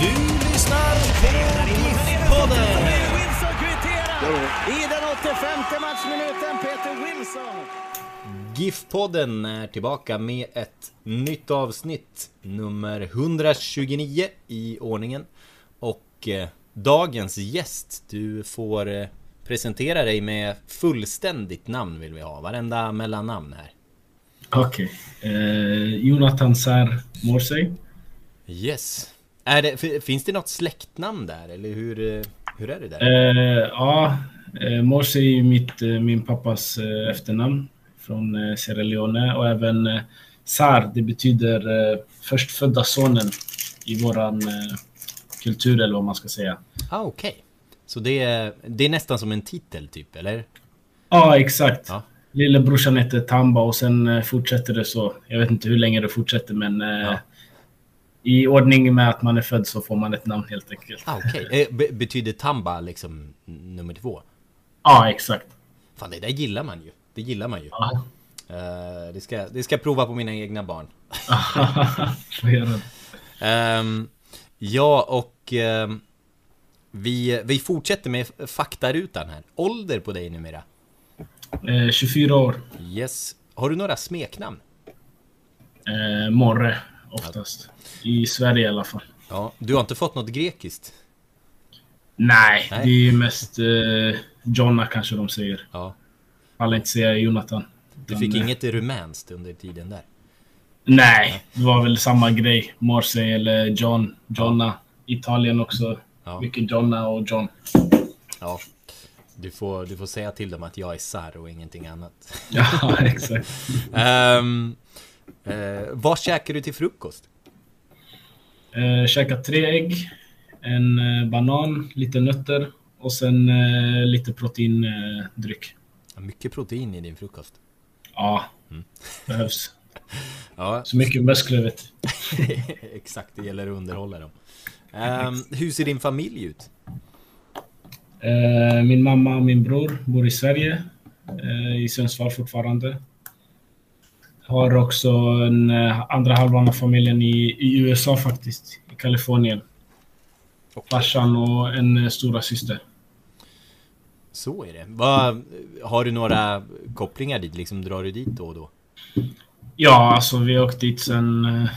Du lyssnar på GIF-podden! Wilson kvitterar i den 85 matchminuten, Peter Wilson. GIF-podden är tillbaka med ett nytt avsnitt, nummer 129 i ordningen. Och eh, dagens gäst, du får eh, presentera dig med fullständigt namn vill vi ha, varenda mellannamn här. Okej. Eh, Jonathan Sär Morsey. Yes. Är det, finns det något släktnamn där, eller hur, eh, hur är det där? Eh, ja, eh, Morsey är mitt, eh, min pappas eh, efternamn från Sierra Leone och även eh, Sar, det betyder eh, förstfödda sonen i våran kultur eller vad man ska säga. Ah, okej. Så det är, det är nästan som en titel typ, eller? Ja, exakt. Ja. Lillebrorsan heter Tamba och sen fortsätter det så. Jag vet inte hur länge det fortsätter men Ja. I ordning med att man är född så får man ett namn helt enkelt. Ah, okej. Eh, be- betyder Tamba liksom nummer två? Ja, exakt. Fan, det där gillar man ju. Det gillar man ju. Ja. Eh, det, ska, det ska jag prova på mina egna barn. Ehm, ja, och ehm, vi, vi fortsätter med faktarutan här. Ålder på dig numera? Eh, 24 år. Yes. Har du några smeknamn? Eh, morre oftast. I Sverige i alla fall. Ja, du har inte fått något grekiskt? Nej, Nej. det är mest eh, Jonna kanske de säger. Ja. Alla inte säga Jonathan. Du fick eh, inget rumänskt under tiden där? Nej, det var väl samma grej. Morsey eller John. Jonna. Italien också. Ja. Mycket Jonna och John. Ja. Du får, du får säga till dem att jag är Sar och ingenting annat. Ja, exakt. um, uh, vad käkar du till frukost? Eh, käka tre ägg, en eh, banan, lite nötter och sen eh, lite proteindryck. Eh, Mycket protein i din frukost. ja, Mm. behövs. Ja, Så mycket muskler vet exakt. Det gäller att underhålla dem. Ehm, hur ser din familj ut? Eh, min mamma och min bror bor i Sverige, eh, i Sundsvall fortfarande. Har också en eh, andra halvan av familjen i, i USA faktiskt, i Kalifornien. Farsan och en eh, stora syster. Så är det. Vad, har du några kopplingar dit? Liksom drar du dit då och då? Ja, alltså vi har åkt dit sen eh,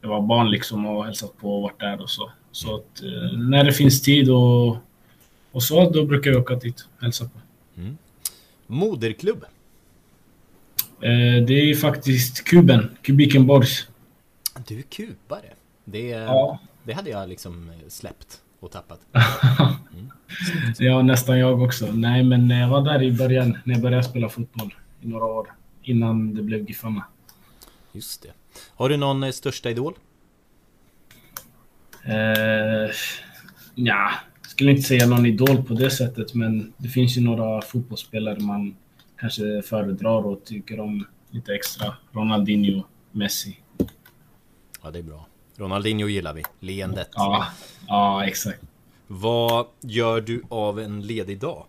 jag var barn liksom och hälsat på och varit där och så. Så att när det finns tid och, och så, då brukar jag åka dit och hälsa på. Moderklubb? Eh, det är faktiskt Kuben, Kubikenborgs. Du är kupare. Det, Ja. det hade jag liksom släppt och tappat. Ja, nästan jag också. Nej, men jag var där i början när jag började spela fotboll i några år innan det blev Giffarna. Just det. Har du någon eh, största idol? Eh, ja, skulle inte säga någon idol på det sättet, men det finns ju några fotbollsspelare man kanske föredrar och tycker om lite extra. Ronaldinho, Messi. Ja, det är bra. Ronaldinho gillar vi. Leendet. Ja, ja exakt. Vad gör du av en ledig dag?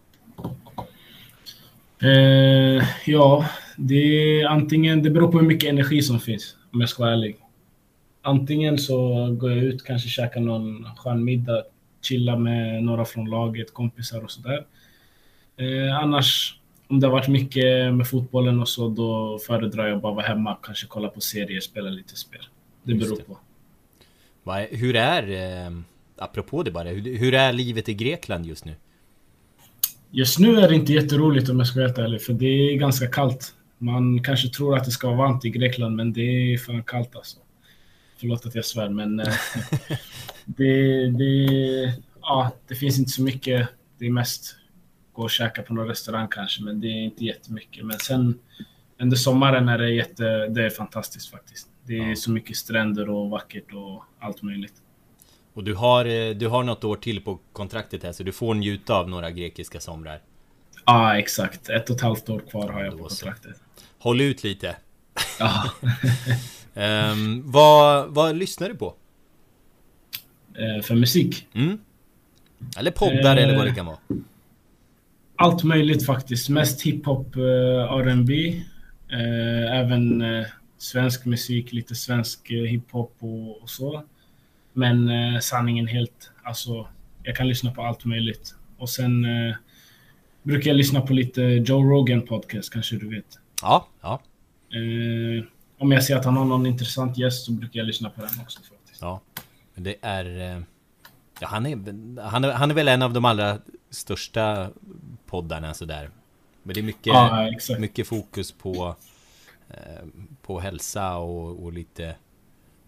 Eh, ja, det är antingen, det beror på hur mycket energi som finns, om jag ska vara ärlig. Antingen så går jag ut, kanske käkar någon skön middag, chilla med några från laget, kompisar och sådär. Eh, annars, om det har varit mycket med fotbollen och så, då föredrar jag bara att vara hemma, kanske kolla på serier, spela lite spel. Det beror det. på. Hur är, eh, apropå det bara, hur, hur är livet i Grekland just nu? Just nu är det inte jätteroligt om jag ska vara helt ärlig, för det är ganska kallt. Man kanske tror att det ska vara varmt i Grekland, men det är fan kallt alltså. Förlåt att jag svär, men eh, det, det, ja, det finns inte så mycket. Det är mest gå och käka på någon restaurang kanske, men det är inte jättemycket. Men sen under sommaren är det jätte, det är fantastiskt faktiskt. Det är ja. så mycket stränder och vackert och allt möjligt. Och du har, eh, du har något år till på kontraktet här, så du får njuta av några grekiska somrar. Ja, exakt. Ett och ett halvt år kvar har jag på kontraktet. Håll ut lite. Ja. um, vad, vad lyssnar du på? Uh, för musik? Mm. Eller poddar uh, eller vad det kan vara. Allt möjligt faktiskt. Mest hiphop, uh, R&B uh, Även uh, svensk musik, lite svensk hiphop och, och, så. Men sanningen helt, alltså jag kan lyssna på allt möjligt. Och sen brukar jag lyssna på lite Joe Rogan podcast, kanske du vet. Ja, ja. Eh, om jag ser att han har någon intressant gäst så brukar jag lyssna på den också faktiskt. Ja, men det är... Eh, ja, han är, han är... Han är väl en av de allra största poddarna sådär. Men det är mycket, ja, mycket fokus på... Eh, på hälsa och, och lite...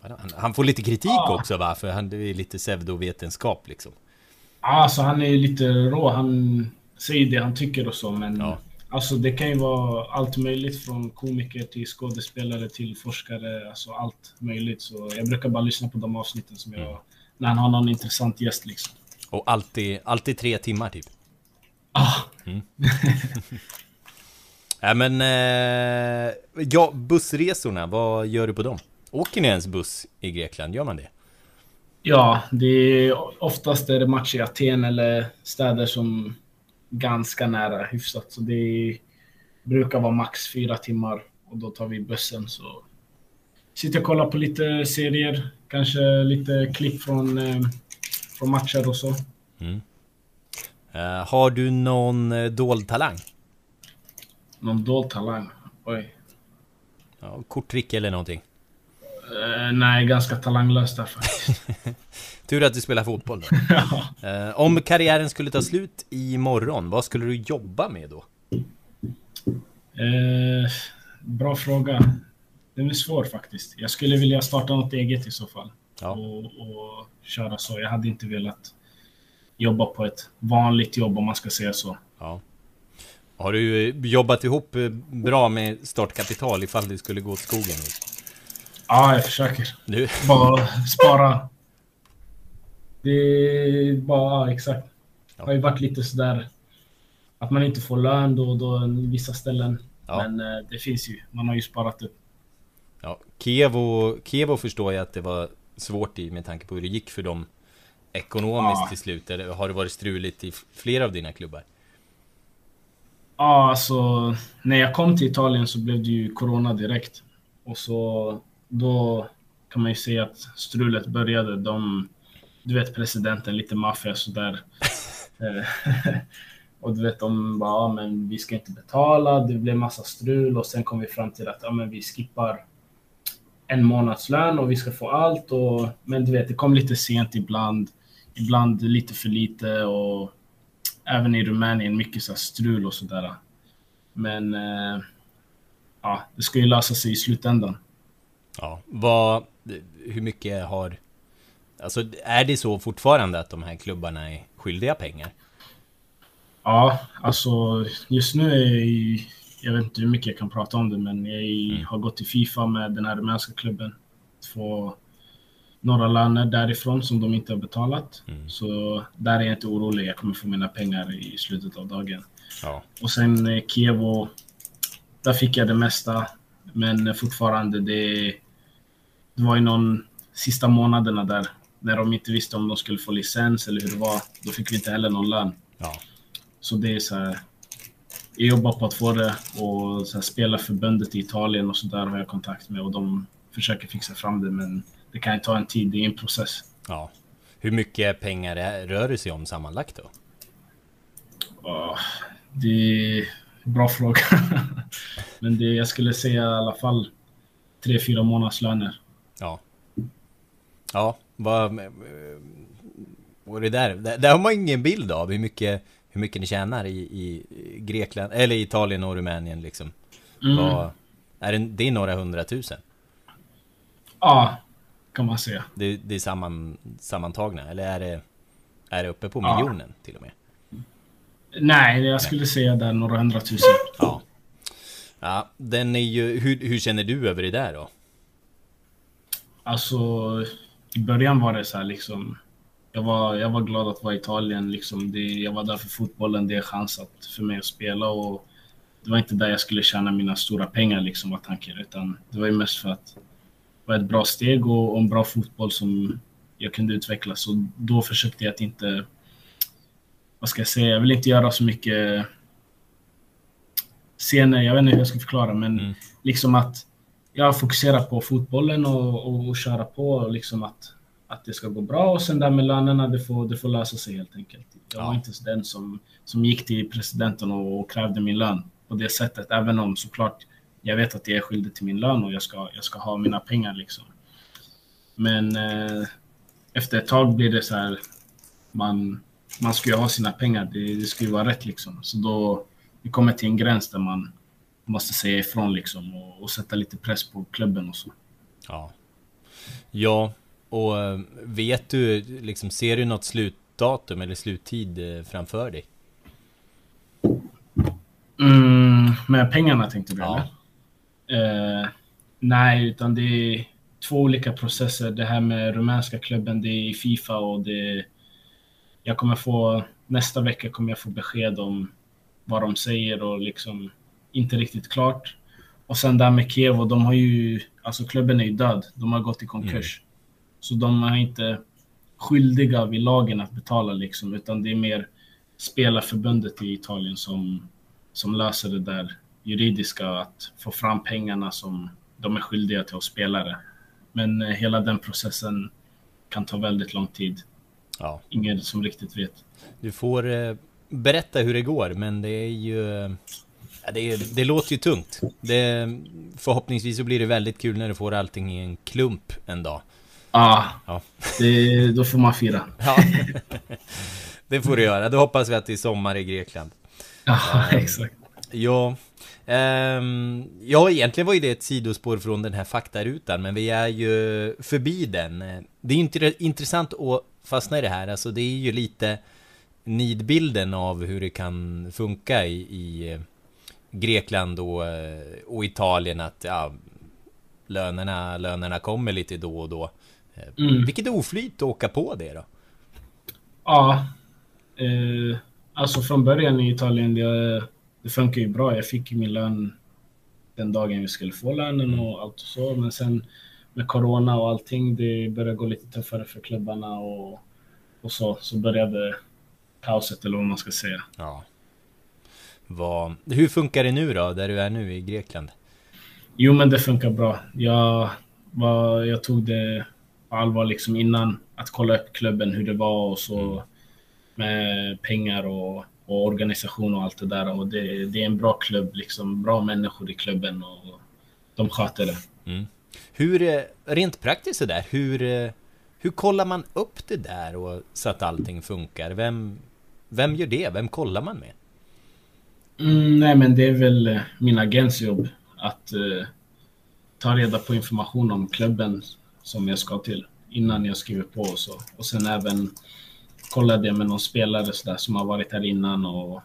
Han, han får lite kritik ja. också va? För han det är lite pseudovetenskap liksom. Ja, alltså han är lite rå. Han säger det han tycker och så, men ja. alltså det kan ju vara allt möjligt från komiker till skådespelare till forskare, alltså allt möjligt. Så jag brukar bara lyssna på de avsnitten som jag, mm. när han har någon intressant gäst liksom. Och alltid, alltid tre timmar typ? Ah. Mm. ja men, eh, ja, bussresorna, vad gör du på dem? Åker ni ens buss i Grekland? Gör man det? Ja, det är, oftast är det matcher i Aten eller städer som ganska nära hyfsat. Så det brukar vara max fyra timmar och då tar vi bussen. Så sitter och kollar på lite serier, kanske lite klipp från, eh, från matcher och så. Mm. Uh, har du någon uh, dold talang? Någon dold talang? Oj. Ja, korttrick eller någonting? Uh, nej, ganska talanglöst där faktiskt. Tur att du spelar fotboll då. ja. eh, om karriären skulle ta slut imorgon, vad skulle du jobba med då? Eh, bra fråga. Den är svår faktiskt. Jag skulle vilja starta något eget i så fall. Ja. Och, och köra så. Jag hade inte velat jobba på ett vanligt jobb om man ska säga så. Ja. Har du jobbat ihop bra med startkapital ifall det skulle gå åt skogen? Ja, jag försöker. Du? Bara spara det är bara, exakt. Det har ju varit lite sådär att man inte får lön då och då i vissa ställen. Ja. Men eh, det finns ju, man har ju sparat upp. Ja, Kevo, Kevo förstår jag att det var svårt i med tanke på hur det gick för dem ekonomiskt ja. till slut. Eller har det varit struligt i flera av dina klubbar? Ja, alltså när jag kom till Italien så blev det ju Corona direkt. Och så då kan man ju säga att strulet började. De du vet presidenten, lite maffia sådär. Eh, och du vet, de bara, ja, men vi ska inte betala, det blev massa strul och sen kom vi fram till att ja, men vi skippar en månadslön och vi ska få allt. Och, men du vet, det kom lite sent ibland, ibland lite för lite och även i Rumänien mycket så strul och sådär. Men eh, ja, det ska ju lösa sig i slutändan. Ja, vad, hur mycket har Alltså är det så fortfarande att de här klubbarna är skyldiga pengar? Ja, alltså just nu är jag, jag vet inte hur mycket jag kan prata om det, men jag mm. har gått till Fifa med den här rumänska klubben. Få några löner därifrån som de inte har betalat. Mm. Så där är jag inte orolig. Jag kommer få mina pengar i slutet av dagen. Ja. Och sen eh, Kievo, där fick jag det mesta. Men fortfarande, det, det var ju någon sista månaderna där när de inte visste om de skulle få licens eller hur det var, då fick vi inte heller någon lön. Ja. Så det är så här, jag jobbar på att få det och så här, spelarförbundet i Italien och så där har jag kontakt med och de försöker fixa fram det men det kan ju ta en tid, det är en process. Ja. Hur mycket pengar rör det sig om sammanlagt då? Oh, det är en bra fråga. men det, jag skulle säga i alla fall tre, fyra månadslöner. Ja. Ja, vad... Och det där, där har man ingen bild av hur mycket, hur mycket ni tjänar i, i Grekland, eller Italien och Rumänien liksom. Mm. Vad, är det, det är några hundratusen? Ja, kan man säga. Det, det är samman, sammantagna, eller är det, är det uppe på miljonen ja. till och med? Nej, jag skulle Nej. säga där några hundratusen. Ja. Ja, den är ju... Hur, hur känner du över det där då? Alltså, i början var det så här liksom... Jag var, jag var glad att vara i Italien. Liksom det, jag var där för fotbollen. Det är chans att, för mig att spela. Och det var inte där jag skulle tjäna mina stora pengar, liksom, var tanken. Utan det var ju mest för att var ett bra steg och, och en bra fotboll som jag kunde utveckla. Så då försökte jag att inte... Vad ska jag säga? Jag vill inte göra så mycket scener. Jag vet inte hur jag ska förklara, men mm. liksom att jag fokuserar på fotbollen och, och, och köra på och liksom att, att det ska gå bra och sen där med lönerna, det får, det får lösa sig helt enkelt. Jag var inte den som, som gick till presidenten och, och krävde min lön på det sättet, även om såklart jag vet att jag är skyldig till min lön och jag ska, jag ska ha mina pengar liksom. Men eh, efter ett tag blir det så här, man, man ska ju ha sina pengar, det, det ska ju vara rätt liksom. Så då, vi kommer till en gräns där man måste säga ifrån liksom och, och sätta lite press på klubben och så. Ja. Ja, och eh, vet du, liksom, ser du något slutdatum eller sluttid eh, framför dig? Mm, med pengarna tänkte du ja. eller? Eh, nej, utan det är två olika processer. Det här med rumänska klubben, det är i Fifa och det... Jag kommer få... Nästa vecka kommer jag få besked om vad de säger och liksom inte riktigt klart. Och sen där med Kiev, de har ju, alltså klubben är ju död. De har gått i konkurs. Mm. Så de är inte skyldiga vid lagen att betala liksom, utan det är mer spelarförbundet i Italien som, som löser det där juridiska, att få fram pengarna som de är skyldiga till oss spelare. Men eh, hela den processen kan ta väldigt lång tid. Ja. Ingen som riktigt vet. Du får eh, berätta hur det går, men det är ju... Det, det låter ju tungt. Det, förhoppningsvis så blir det väldigt kul när du får allting i en klump en dag. Ah, ja, det, då får man fira. Ja, det får du göra. Då hoppas vi att det är sommar i Grekland. Ja, exakt. Ja, um, ja, egentligen var ju det ett sidospår från den här faktarutan, men vi är ju förbi den. Det är ju intressant att fastna i det här, alltså det är ju lite nidbilden av hur det kan funka i, i eh, Grekland och, eh, och Italien att ja, lönerna, lönerna kommer lite då och då. Eh, mm. Vilket oflyt att åka på det då? Ja, eh, alltså från början i Italien, det, det funkar ju bra. Jag fick min lön den dagen vi skulle få lönen och allt och så. Men sen med corona och allting, det började gå lite tuffare för klubbarna och, och så, så började kaoset eller vad man ska säga. Ja. Vad, hur funkar det nu då, där du är nu i Grekland? Jo, men det funkar bra. Jag, var, jag tog det på allvar liksom innan att kolla upp klubben, hur det var och så mm. med pengar och, och, organisation och allt det där. Och det, det, är en bra klubb, liksom bra människor i klubben och de sköter det. Mm. Hur, eh, rent praktiskt sådär, hur, eh, hur kollar man upp det där och så att allting funkar? Vem, vem gör det? Vem kollar man med? Mm, nej, men det är väl eh, min agents jobb att uh, ta reda på information om klubben som jag ska till innan jag skriver på och så. Och sen även kolla det med någon spelare så där, som har varit här innan och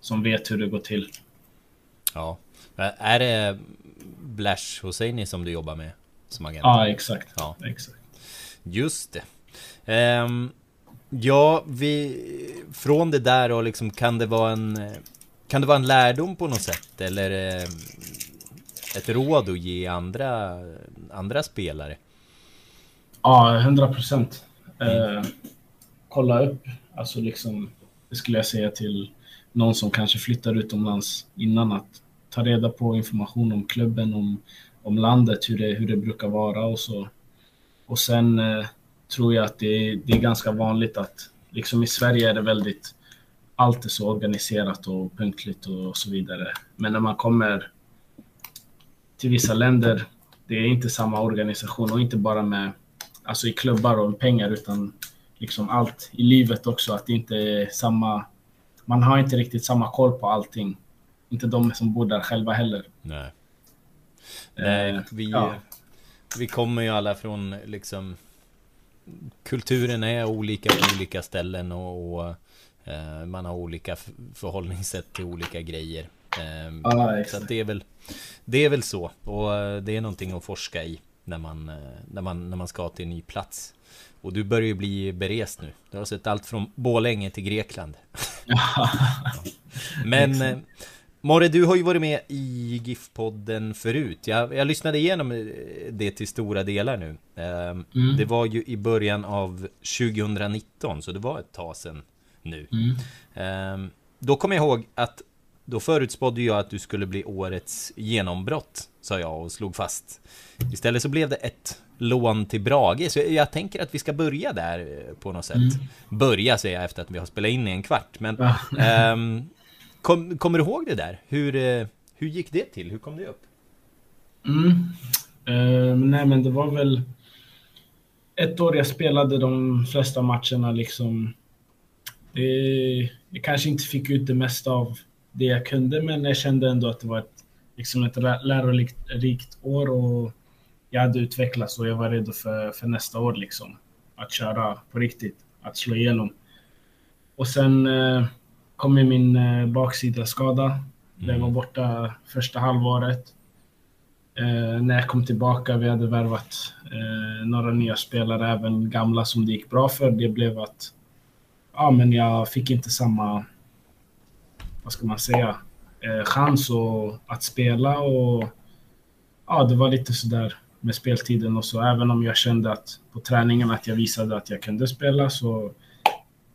som vet hur det går till. Ja. Är det Blash Hosseini som du jobbar med som agent? Ja, exakt. Ja. exakt. Just det. Um, Ja, vi... Från det där och liksom, kan det vara en... Kan det vara en lärdom på något sätt? Eller eh, ett råd att ge andra, andra spelare? Ja, hundra procent. Eh, kolla upp, alltså liksom, det skulle jag säga till någon som kanske flyttar utomlands innan att ta reda på information om klubben, om, om landet, hur det, hur det brukar vara och så. Och sen eh, tror jag att det är, det är ganska vanligt att liksom i Sverige är det väldigt allt är så organiserat och punktligt och så vidare. Men när man kommer till vissa länder, det är inte samma organisation och inte bara med alltså i klubbar och pengar utan liksom allt i livet också. Att det inte är samma. Man har inte riktigt samma koll på allting. inte de som bor där själva heller. Nej. Nej, vi, ja. vi kommer ju alla från liksom Kulturen är olika på olika ställen och, och eh, man har olika förhållningssätt till olika grejer. Eh, ah, så det är väl Det är väl så och eh, det är någonting att forska i när man, eh, när man, när man ska till en ny plats. Och du börjar ju bli berest nu. Du har sett allt från Bålänge till Grekland. Men eh, Morre, du har ju varit med i GIF-podden förut. Jag, jag lyssnade igenom eh, det till stora delar nu. Um, mm. Det var ju i början av 2019, så det var ett tag sedan nu. Mm. Um, då kommer jag ihåg att då förutspådde jag att du skulle bli årets genombrott, sa jag och slog fast. Istället så blev det ett lån till Brage, så jag tänker att vi ska börja där eh, på något sätt. Mm. Börja säger jag efter att vi har spelat in i en kvart, men um, Kom, kommer du ihåg det där? Hur, eh, hur gick det till? Hur kom det upp? Mm. Uh, nej, men det var väl ett år jag spelade de flesta matcherna liksom. Det, jag kanske inte fick ut det mesta av det jag kunde, men jag kände ändå att det var ett, liksom ett lärorikt år och jag hade utvecklats och jag var redo för, för nästa år liksom. Att köra på riktigt, att slå igenom. Och sen uh, kom min eh, baksida skada. Mm. Den var borta första halvåret. Eh, när jag kom tillbaka, vi hade värvat eh, några nya spelare, även gamla som det gick bra för. Det blev att ja, men jag fick inte samma, vad ska man säga, eh, chans och, att spela och ja, det var lite sådär med speltiden och så. Även om jag kände att på träningen att jag visade att jag kunde spela så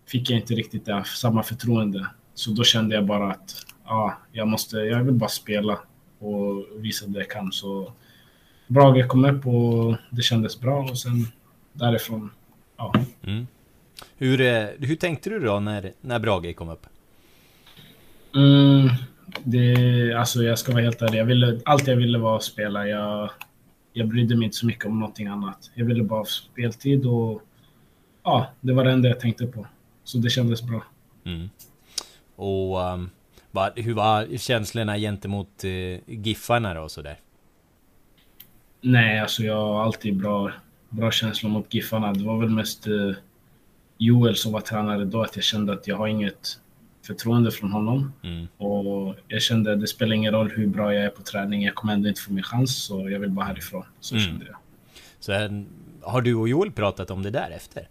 fick jag inte riktigt det, samma förtroende. Så då kände jag bara att ja, jag, måste, jag vill bara spela och visa det jag kan. Så Brage kom upp och det kändes bra och sen därifrån, ja. Mm. Hur, eh, hur tänkte du då när, när Brage kom upp? Mm, det, alltså jag ska vara helt ärlig, jag ville, allt jag ville var att spela. Jag, jag brydde mig inte så mycket om någonting annat. Jag ville bara ha speltid och ja, det var det enda jag tänkte på. Så det kändes bra. Mm. Och um, hur var känslorna gentemot uh, Giffarna då sådär? Nej, alltså jag har alltid bra, bra känslor mot Giffarna. Det var väl mest uh, Joel som var tränare då, att jag kände att jag har inget förtroende från honom. Mm. Och jag kände att det spelar ingen roll hur bra jag är på träning, jag kommer ändå inte få min chans, så jag vill bara härifrån. Så mm. kände jag. Så har du och Joel pratat om det där efter?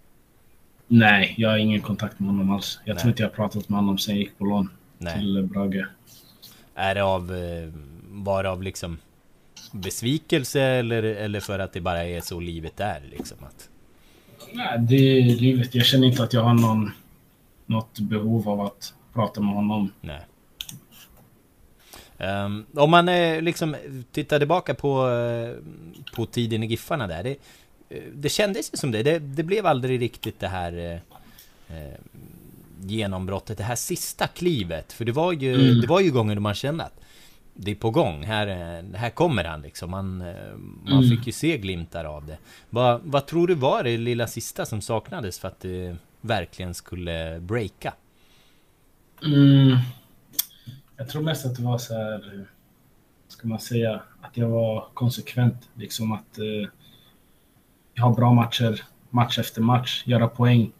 Nej, jag har ingen kontakt med honom alls. Jag Nej. tror inte jag har pratat med honom sen jag gick på lån Nej. till Brage. Är det av, eh, bara av liksom besvikelse eller, eller för att det bara är så livet är liksom? Att... Nej, det är livet. Jag känner inte att jag har någon, något behov av att prata med honom. Nej. Um, om man eh, liksom tittar tillbaka på, eh, på tiden i Giffarna där. Det, Eh, det kändes ju som det. det. det. blev aldrig riktigt det här eh, eh, genombrottet, det här sista klivet. För det var ju, mm. det var ju gånger då man kände att det är på gång. Här, här kommer han liksom. Man, man mm. fick ju se glimtar av det. Vad, vad tror du var det lilla sista som saknades för att det verkligen skulle breaka? Mm. Jag tror mest att det var så här, ska man säga, att jag var konsekvent. Liksom att eh, ha bra matcher, match efter match, göra poäng.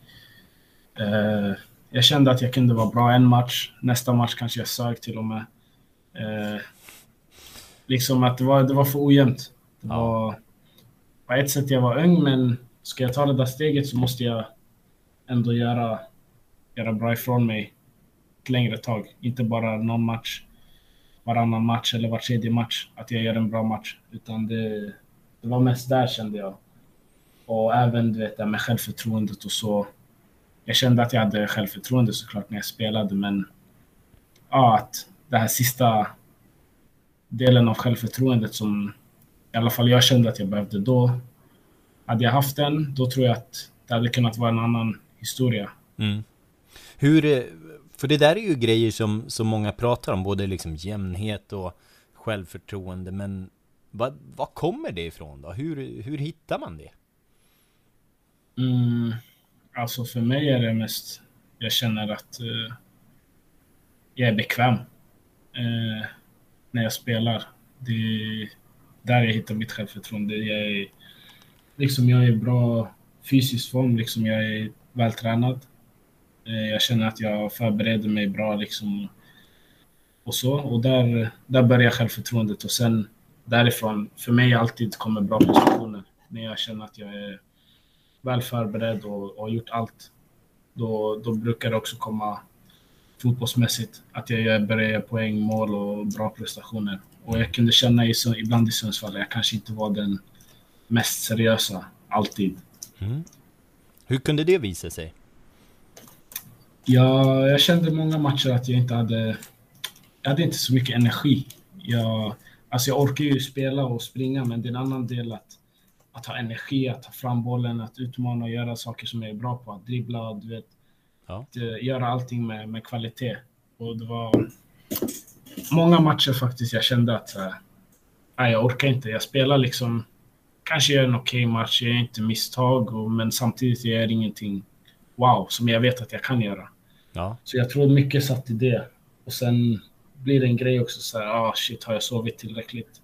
Eh, jag kände att jag kunde vara bra en match, nästa match kanske jag sög till och med. Eh, liksom att det var, det var för ojämnt. Det var, på ett sätt jag var ung, men ska jag ta det där steget så måste jag ändå göra, göra bra ifrån mig längre tag. Inte bara någon match, varannan match eller var tredje match, att jag gör en bra match. Utan det, det var mest där kände jag. Och även du vet, med självförtroendet och så. Jag kände att jag hade självförtroende såklart när jag spelade, men ja, att det här sista delen av självförtroendet som i alla fall jag kände att jag behövde då. Hade jag haft den, då tror jag att det hade kunnat vara en annan historia. Mm. Hur, eh, för det där är ju grejer som, som många pratar om, både liksom jämnhet och självförtroende, men vad, vad kommer det ifrån då? Hur, hur hittar man det? Mm, alltså för mig är det mest, jag känner att uh, jag är bekväm. uh, när jag spelar. Det är där jag hittar mitt självförtroende. Jag är, liksom, jag är i bra fysisk form, liksom, jag är vältränad. Eh, jag känner att jag förbereder mig bra liksom, och så. Och där, där börjar självförtroendet och sen därifrån, för mig alltid kommer bra prestationer. När jag känner att jag är väl förberedd och, och har gjort allt, då, då brukar det också komma fotbollsmässigt. Att jag börjar göra poäng, mål och bra prestationer. Och jag kunde känna i, ibland i Sundsvall, jag kanske inte var den mest seriösa, alltid. Mm. Hur kunde det visa sig? Ja, jag kände många matcher att jag inte hade... Jag hade inte så mycket energi. Jag, alltså jag orkar ju spela och springa, men det är en annan del att, att ha energi, att ta fram bollen, att utmana och göra saker som jag är bra på. Att dribbla, du vet. Ja. Att, uh, göra allting med, med kvalitet. Och det var många matcher faktiskt jag kände att uh, nej, jag orkar inte. Jag spelar liksom... Kanske gör en okej okay match, jag gör inte misstag, och, men samtidigt gör jag ingenting wow, som jag vet att jag kan göra. Ja. Så jag tror mycket satt i det. Och sen blir det en grej också så här, ah shit, har jag sovit tillräckligt?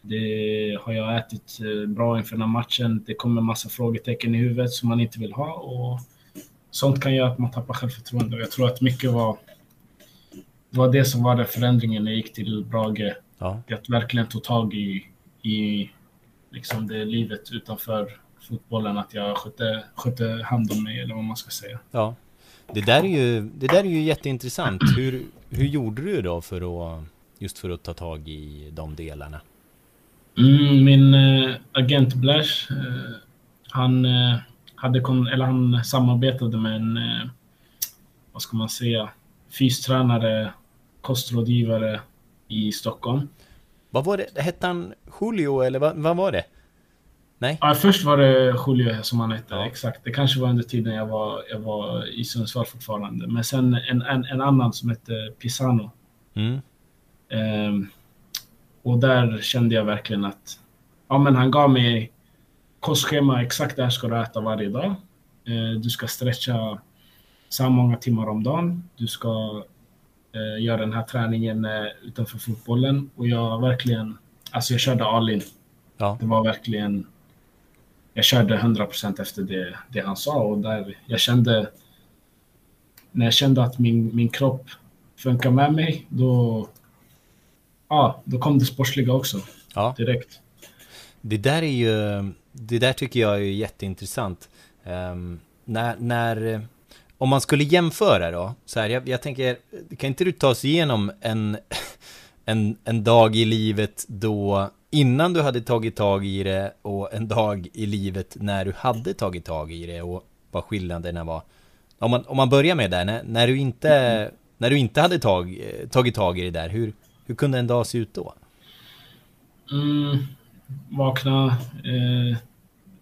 Det, har jag ätit eh, bra inför den här matchen? Det kommer massa frågetecken i huvudet som man inte vill ha och sånt kan göra att man tappar självförtroende. Jag tror att mycket var det var det som var den förändringen när jag gick till Brage. Ja. Att verkligen ta tag i, i liksom det livet utanför fotbollen, att jag skötte, skötte hand om mig eller vad man ska säga. Ja, det där är ju, det där är ju jätteintressant. Hur, hur gjorde du då för att, just för att ta tag i de delarna? Mm, min äh, agent Blash, äh, han, äh, hade kon, eller han samarbetade med en, vad ska man säga, fystränare, kostrådgivare i Stockholm. Vad var det? Hette han Julio eller vad, vad var det? Nej? Ja, först var det Julio som han hette, ja. exakt. Det kanske var under tiden jag var, jag var i Sundsvall fortfarande. Men sen en, en, en annan som hette Pisano. Mm. Um, och där kände jag verkligen att ja, men han gav mig kostschema, exakt det här ska du äta varje dag. Uh, du ska stretcha så här många timmar om dagen. Du ska uh, göra den här träningen uh, utanför fotbollen. Och jag verkligen, alltså jag körde all in. Ja. Det var verkligen jag körde 100% efter det, det han sa och där jag kände när jag kände att min, min kropp funkar med mig, då, ja, då kom det sportsliga också. Ja. Direkt. Det där är ju, det där tycker jag är jätteintressant. Um, när, när, om man skulle jämföra då, så här, jag, jag tänker, kan inte du ta oss igenom en, en, en dag i livet då innan du hade tagit tag i det och en dag i livet när du hade tagit tag i det och vad skillnaderna var. Om man, om man börjar med det, när, när, du inte, när du inte hade tag, tagit tag i det där, hur, hur kunde en dag se ut då? Mm, vakna eh,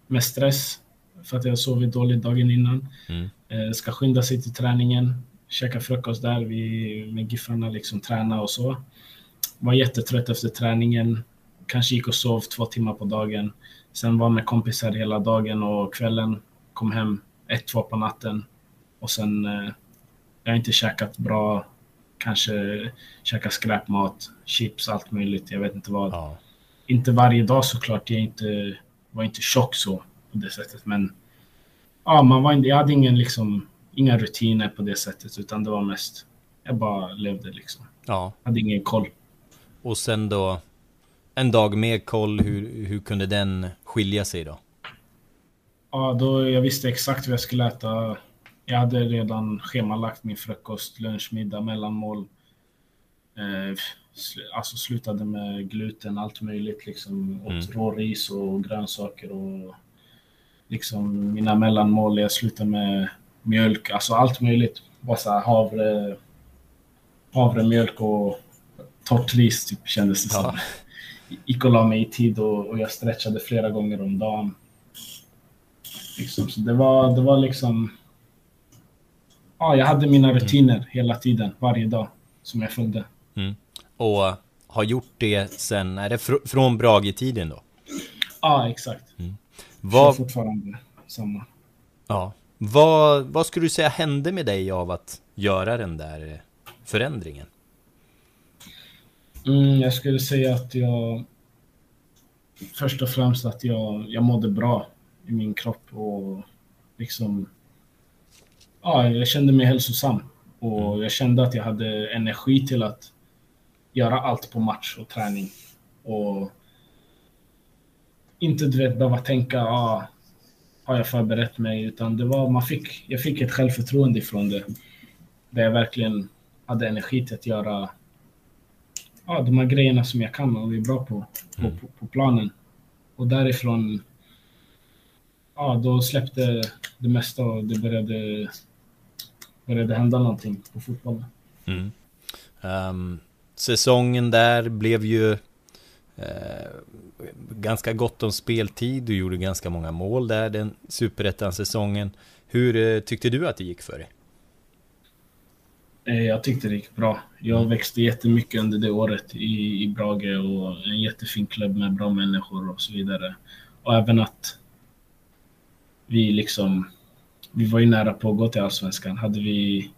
med stress för att jag sovit dåligt dagen innan. Mm. Eh, ska skynda sig till träningen, käka frukost där vi, med Giffarna, liksom träna och så. Var jättetrött efter träningen, kanske gick och sov två timmar på dagen. Sen var med kompisar hela dagen och kvällen. Kom hem ett, två på natten. Och sen, eh, jag har inte käkat bra. Kanske käkat skräpmat, chips, allt möjligt. Jag vet inte vad. Ja. Inte varje dag såklart. Jag inte, var inte tjock så på det sättet. Men ja, man var, jag hade ingen, liksom, inga rutiner på det sättet. Utan det var mest, jag bara levde liksom. Ja. Hade ingen koll. Och sen då en dag med koll, hur, hur kunde den skilja sig då? Ja, då jag visste exakt vad jag skulle äta. Jag hade redan schemalagt min frukost, lunch, middag, mellanmål. Eh, alltså slutade med gluten, allt möjligt liksom. Åt mm. råris och grönsaker och liksom mina mellanmål. Jag slutade med mjölk, alltså allt möjligt. Bara så här havre, havremjölk och torrt ris typ kändes det ja. som gick och la mig i tid och, och jag stretchade flera gånger om dagen. Liksom, så det var, det var liksom... Ja, jag hade mina mm. rutiner mm. hela tiden, varje dag, som jag följde. Mm. Och har gjort det sen, är det fr från Brage-tiden då? Ja, exakt. Mm. Vad... fortfarande samma. Ja. Vad, vad skulle du säga hände med dig av att göra den där förändringen? Mm, jag skulle säga att jag... Först och främst att jag, jag mådde bra i min kropp och liksom... Ja, jag kände mig hälsosam. Och mm. jag kände att jag hade energi till att göra allt på match och träning. Och inte du vet behöva tänka, ah, har jag förberett mig? Utan det var, man fick, jag fick ett självförtroende ifrån det. Där jag verkligen hade energi till att göra ja, de här grejerna som jag kan och är bra på, på, mm. på, på planen. Och därifrån, ja, då släppte det mesta och det började, började hända någonting på fotbollen. Mm. Um, säsongen där blev ju eh, ganska gott om speltid. Du gjorde ganska många mål där den superettan-säsongen. Hur eh, tyckte du att det gick för dig? Eh, jag tyckte det gick bra. Jag mm. växte jättemycket under det året i, i Brage och en jättefin klubb med bra människor och så vidare. Och även att vi liksom, vi var ju nära på att gå till Allsvenskan. Hade vi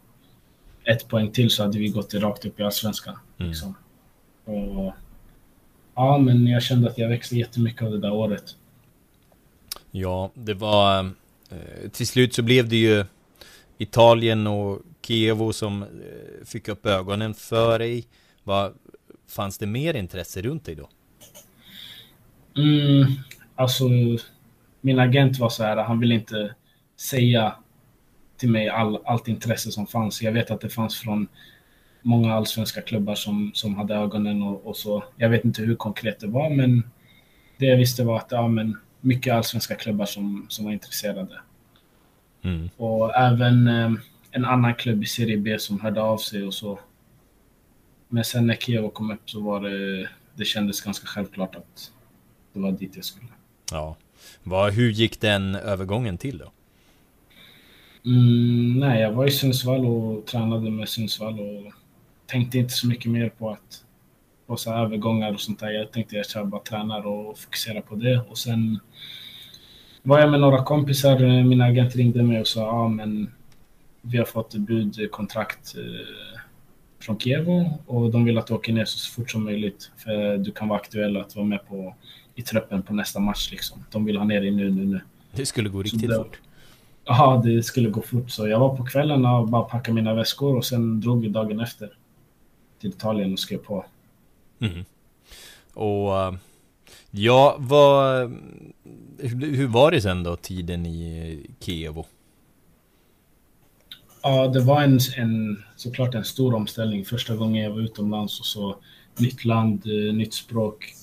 ett poäng till så hade vi gått rakt upp i Allsvenskan. Mm. Liksom. Och, ja, men jag kände att jag växte jättemycket av det där året. Ja, det var... Eh, till slut så blev det ju Italien och Kievo som eh, fick upp ögonen för dig. Vad, fanns det mer intresse runt dig då? Mm, alltså, min agent var så här, han ville inte säga till mig all, allt intresse som fanns. Jag vet att det fanns från många allsvenska klubbar som, som hade ögonen och, och så. Jag vet inte hur konkret det var, men det jag visste var att ja, men mycket allsvenska klubbar som, som var intresserade. Mm. Och även eh, en annan klubb i Serie B som hörde av sig och så. Men sen när Kiev kom upp så var det, det kändes ganska självklart att det var dit jag skulle. Ja. Vad, hur gick den övergången till då? Mm, nej, jag var i Sundsvall och tränade med Sundsvall och tänkte inte så mycket mer på att på så övergångar och sånt där. Jag tänkte jag kör bara tränar och fokusera på det och sen var jag med några kompisar. Min agent ringde mig och sa ja, men vi har fått budkontrakt eh, från Kievo och de vill att du åker ner så fort som möjligt för du kan vara aktuell att vara med på i truppen på nästa match liksom. De vill ha ner dig nu, nu, nu. Det skulle gå riktigt det, fort. Ja, det skulle gå fort. Så jag var på kvällen och bara packade mina väskor och sen drog vi dagen efter till Italien och skrev på. Mm. Och eh, ja, vad... Hur var det sen då, tiden i Kievo? Ja, det var en, en, såklart en stor omställning. Första gången jag var utomlands och så nytt land, eh, nytt språk.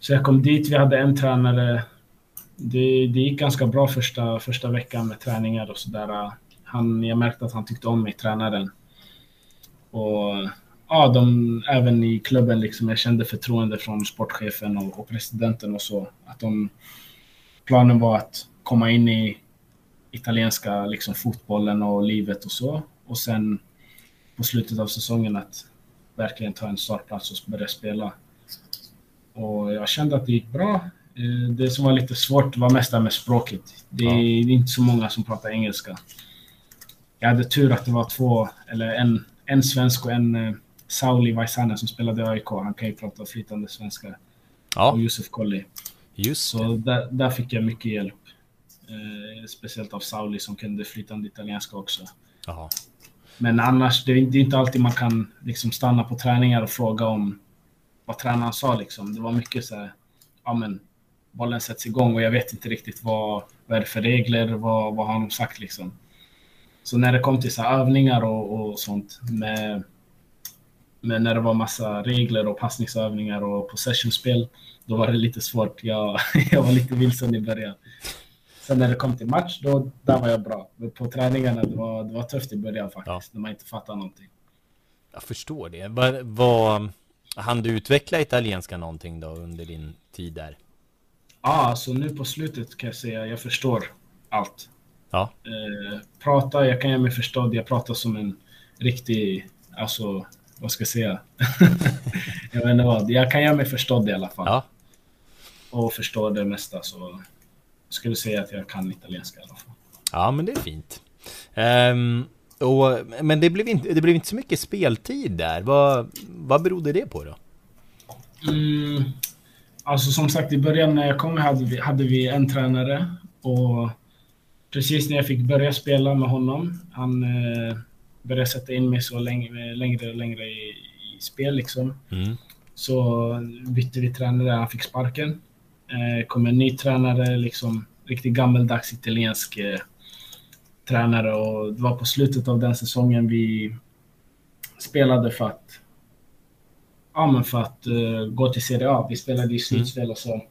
Så jag kom dit, vi hade en tränare. Det, det gick ganska bra första, första veckan med träningar och sådär. jag märkte att han tyckte om mig, tränaren. Och ja, de, även i klubben, liksom, jag kände förtroende från sportchefen och, och presidenten och så. Att de, planen var att komma in i italienska liksom, fotbollen och livet och så. Och sen på slutet av säsongen att verkligen ta en startplats och börja spela. Och jag kände att det gick bra. Eh, det som var lite svårt var mest det med språket. Det är, ja. inte så många som pratar engelska. Jag hade tur att det var två, eller en, en svensk och en eh, Sauli Vaisanen som spelade i AIK. Han kan ju prata flytande svenska. Ja. Och Josef Kolli. Just Så där, där, fick jag mycket hjälp. Eh, speciellt av Sauli som kunde flytande italienska också. Aha. Men annars, det är, det är, inte alltid man kan liksom stanna på träningar och fråga om vad tränaren sa. Liksom. Det var mycket så här, ja men bollen sätts igång och jag vet inte riktigt vad, vad är det för regler, vad, vad har de sagt liksom. Så när det kom till så övningar och, och sånt med, med när det var massa regler och passningsövningar och possessionspel, då var det lite svårt. Jag, jag var lite vilsen i början. Sen när det kom till match, då där var jag bra. Men på träningarna, det var, det var tufft i början faktiskt, ja. när man inte fattade någonting. Jag förstår det. Vad, vad hann du utveckla italienska någonting då under din tid där? Ja, alltså nu på slutet kan jag säga, jag förstår allt. Ja. Eh, prata, jag kan göra mig förstådd. Jag pratar som en riktig, alltså, vad ska jag säga? jag vet inte vad. Jag kan göra mig förstådd i alla fall. Ja. Och förstå det mesta, så skulle säga att jag kan italienska i alla fall. Ja, men det är fint. Um, och, men det blev, inte, det blev inte så mycket speltid där. Vad, vad berodde det på då? Mm, alltså som sagt, i början när jag kom hade vi, hade vi en tränare och precis när jag fick börja spela med honom, han eh, började sätta in mig så länge, längre och längre i, i spel liksom. Mm. Så bytte vi tränare, han fick sparken. Eh, kom en ny tränare, liksom riktigt gammeldags italiensk eh, tränare och det var på slutet av den säsongen vi spelade för att ja, men för att uh, gå till Serie A. Vi spelade i slutspel och så.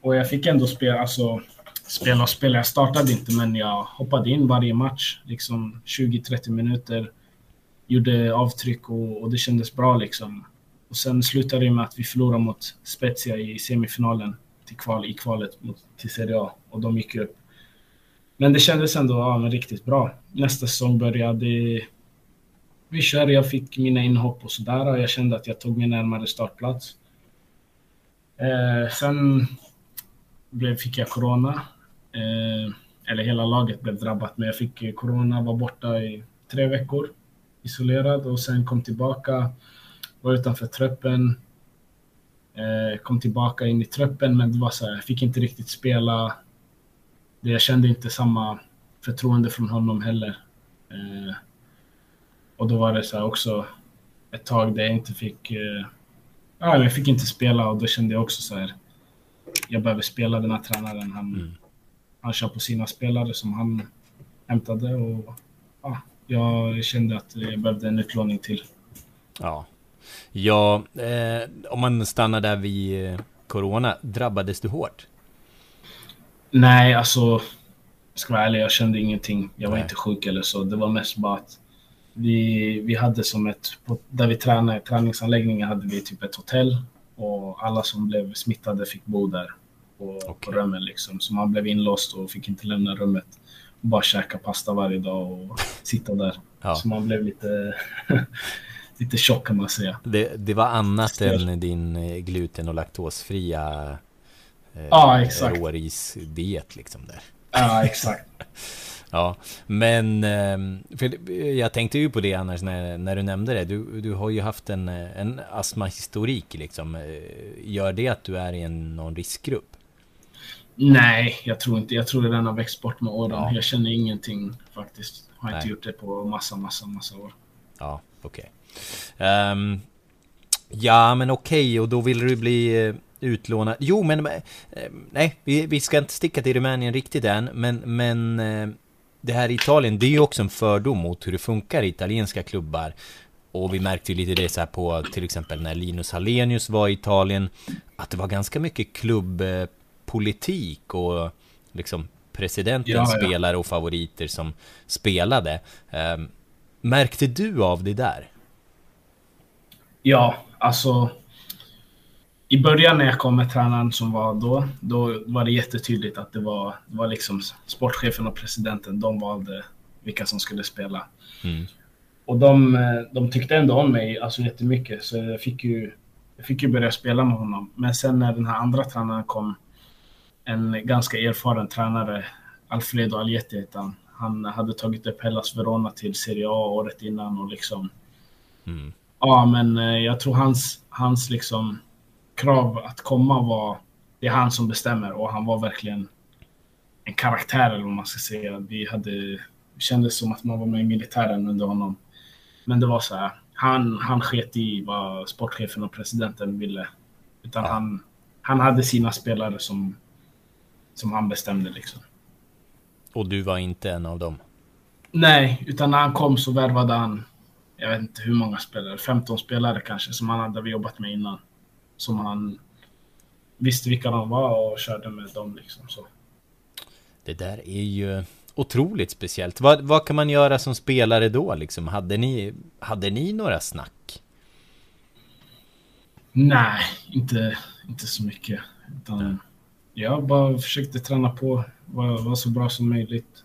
Och jag fick ändå spela, alltså, spela och spela. Jag startade inte, men jag hoppade in varje match. Liksom 20-30 minuter. Gjorde avtryck och, och, det kändes bra liksom. Och sen slutade det med att vi förlorade mot Spezia i semifinalen till kval, i kvalet mot, till Serie A. Och de gick upp. Men det kändes ändå ja, men riktigt bra. Nästa säsong började. Vi kör, jag fick mina inhopp och sådär och jag kände att jag tog mig närmare startplats. Eh, sen blev, fick jag corona. Eh, eller hela laget blev drabbat, men jag fick corona, var borta i tre veckor isolerad och sen kom tillbaka, var utanför truppen. Eh, kom tillbaka in i truppen, men det var så här, jag fick inte riktigt spela jag kände inte samma förtroende från honom heller. Eh, och då var det så också ett tag där jag inte fick... Eh, ja, jag fick inte spela och då kände jag också så här. Jag behöver spela den här tränaren. Han, mm. han kör på sina spelare som han hämtade och ja, jag kände att jag behövde en utlåning till. Ja, ja eh, om man stannar där vid eh, Corona, drabbades du hårt? Nej, alltså. Ska vara ärlig, jag kände ingenting. Jag var Nej. inte sjuk eller så. Det var mest bara att vi, vi hade som ett, där vi tränade, träningsanläggningen hade vi typ ett hotell och alla som blev smittade fick bo där på, okay. på rummen liksom. Så man blev inlåst och fick inte lämna rummet. Bara käka pasta varje dag och sitta där. Ja. Så man blev lite, lite tjock kan man säga. Det, det var annat än din eh, gluten och laktosfria eh, ja, exakt. rårisdiet liksom där. Ja, exakt. ja, men ehm, jag tänkte ju på det annars när, när du nämnde det. Du, du har ju haft en, en astmahistorik liksom. Eh, gör det att du är i en, någon riskgrupp? Nej, jag tror inte. Jag tror den har växt bort med åren. Ja. Jag känner ingenting faktiskt. Har Nej. inte gjort det på massa, massa, massa år. Ja, okej. Okay. Um, ehm, ja, men okej, okay, och då vill du bli eh, utlånad. Jo, men eh, nej, vi, vi ska inte sticka till Rumänien riktigt än, men, men eh, det här i Italien, det är ju också en fördom mot hur det funkar i italienska klubbar. Och vi märkte ju lite det så här på till exempel när Linus Hallenius var i Italien, att det var ganska mycket klubbpolitik och liksom presidentens ja, ja. spelare och favoriter som spelade. Um, märkte du av det där? Ja, alltså i början när jag kom med tränaren som var då, då var det jättetydligt att det var, det var liksom sportchefen och presidenten, de valde vilka som skulle spela. Mm. Och de, de tyckte ändå om mig alltså jättemycket, så jag fick, ju, jag fick ju börja spela med honom. Men sen när den här andra tränaren kom, en ganska erfaren tränare, Alfredo Alietti hette han. Han hade tagit upp Hellas Verona till Serie A året innan och liksom... Mm. Ja, men eh, jag tror hans, hans liksom krav att komma var, det är han som bestämmer och han var verkligen en karaktär eller vad man ska säga. Vi hade, det kändes som att man var med i militären under honom. Men det var så här, han, han sket i vad sportchefen och presidenten ville. Utan han, han hade sina spelare som, som han bestämde liksom. Och du var inte en av dem? Nej, utan när han kom så värvade han, jag vet inte hur många spelare, 15 spelare kanske, som han hade jobbat med innan som han visste vilka de var och körde med dem liksom. Så. Det där är ju otroligt speciellt. Vad, vad kan man göra som spelare då liksom? Hade ni, hade ni några snack? Nej, inte, inte så mycket. Utan jag bara försökte träna på, vara var så bra som möjligt.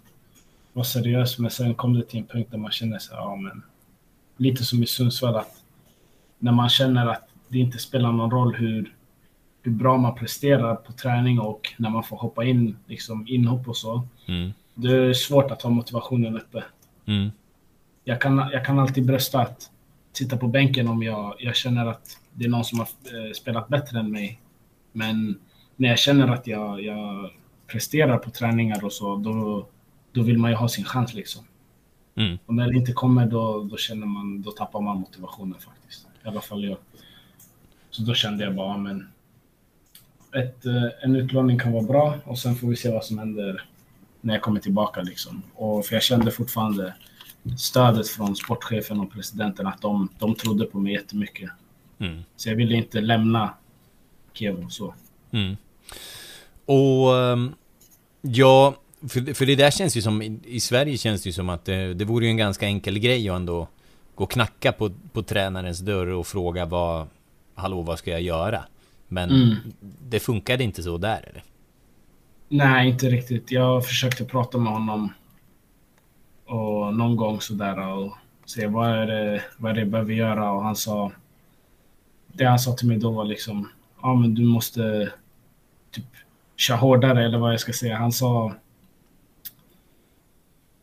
Var seriös, men sen kom det till en punkt där man känner sig, ja men lite som i Sundsvall att när man känner att det inte spelar någon roll hur, hur bra man presterar på träning och när man får hoppa in, liksom inhopp och så. Mm. Det är svårt att ha motivationen uppe. Mm. jag kan, jag kan alltid brösta att sitta på bänken om jag, jag känner att det är någon som har eh, spelat bättre än mig. Men när jag känner att jag, jag presterar på träningar och så, då, då vill man ju ha sin chans liksom. Mm. Och när det inte kommer då, då känner man, då tappar man motivationen faktiskt. I alla fall jag. Så då kände jag bara, men ett, eh, en utlåning kan vara bra och sen får vi se vad som händer när jag kommer tillbaka liksom. Och för jag kände fortfarande stödet från sportchefen och presidenten att de, de trodde på mig jättemycket. Mm. Så jag ville inte lämna Kiev och så. Mm. Och ehm, ja, för, för det där känns ju som, i, Sverige känns det ju som att det, det vore ju en ganska enkel grej att ändå gå och knacka på, på tränarens dörr och fråga vad, hallå vad ska jag göra? Men Mm. det funkade inte så där eller? Nej, inte riktigt. Jag försökte prata med honom och någon gång sådär och se vad är det, vad är det jag behöver göra och han sa det han sa till mig då var liksom ja men du måste typ köra hårdare eller vad jag ska säga. Han sa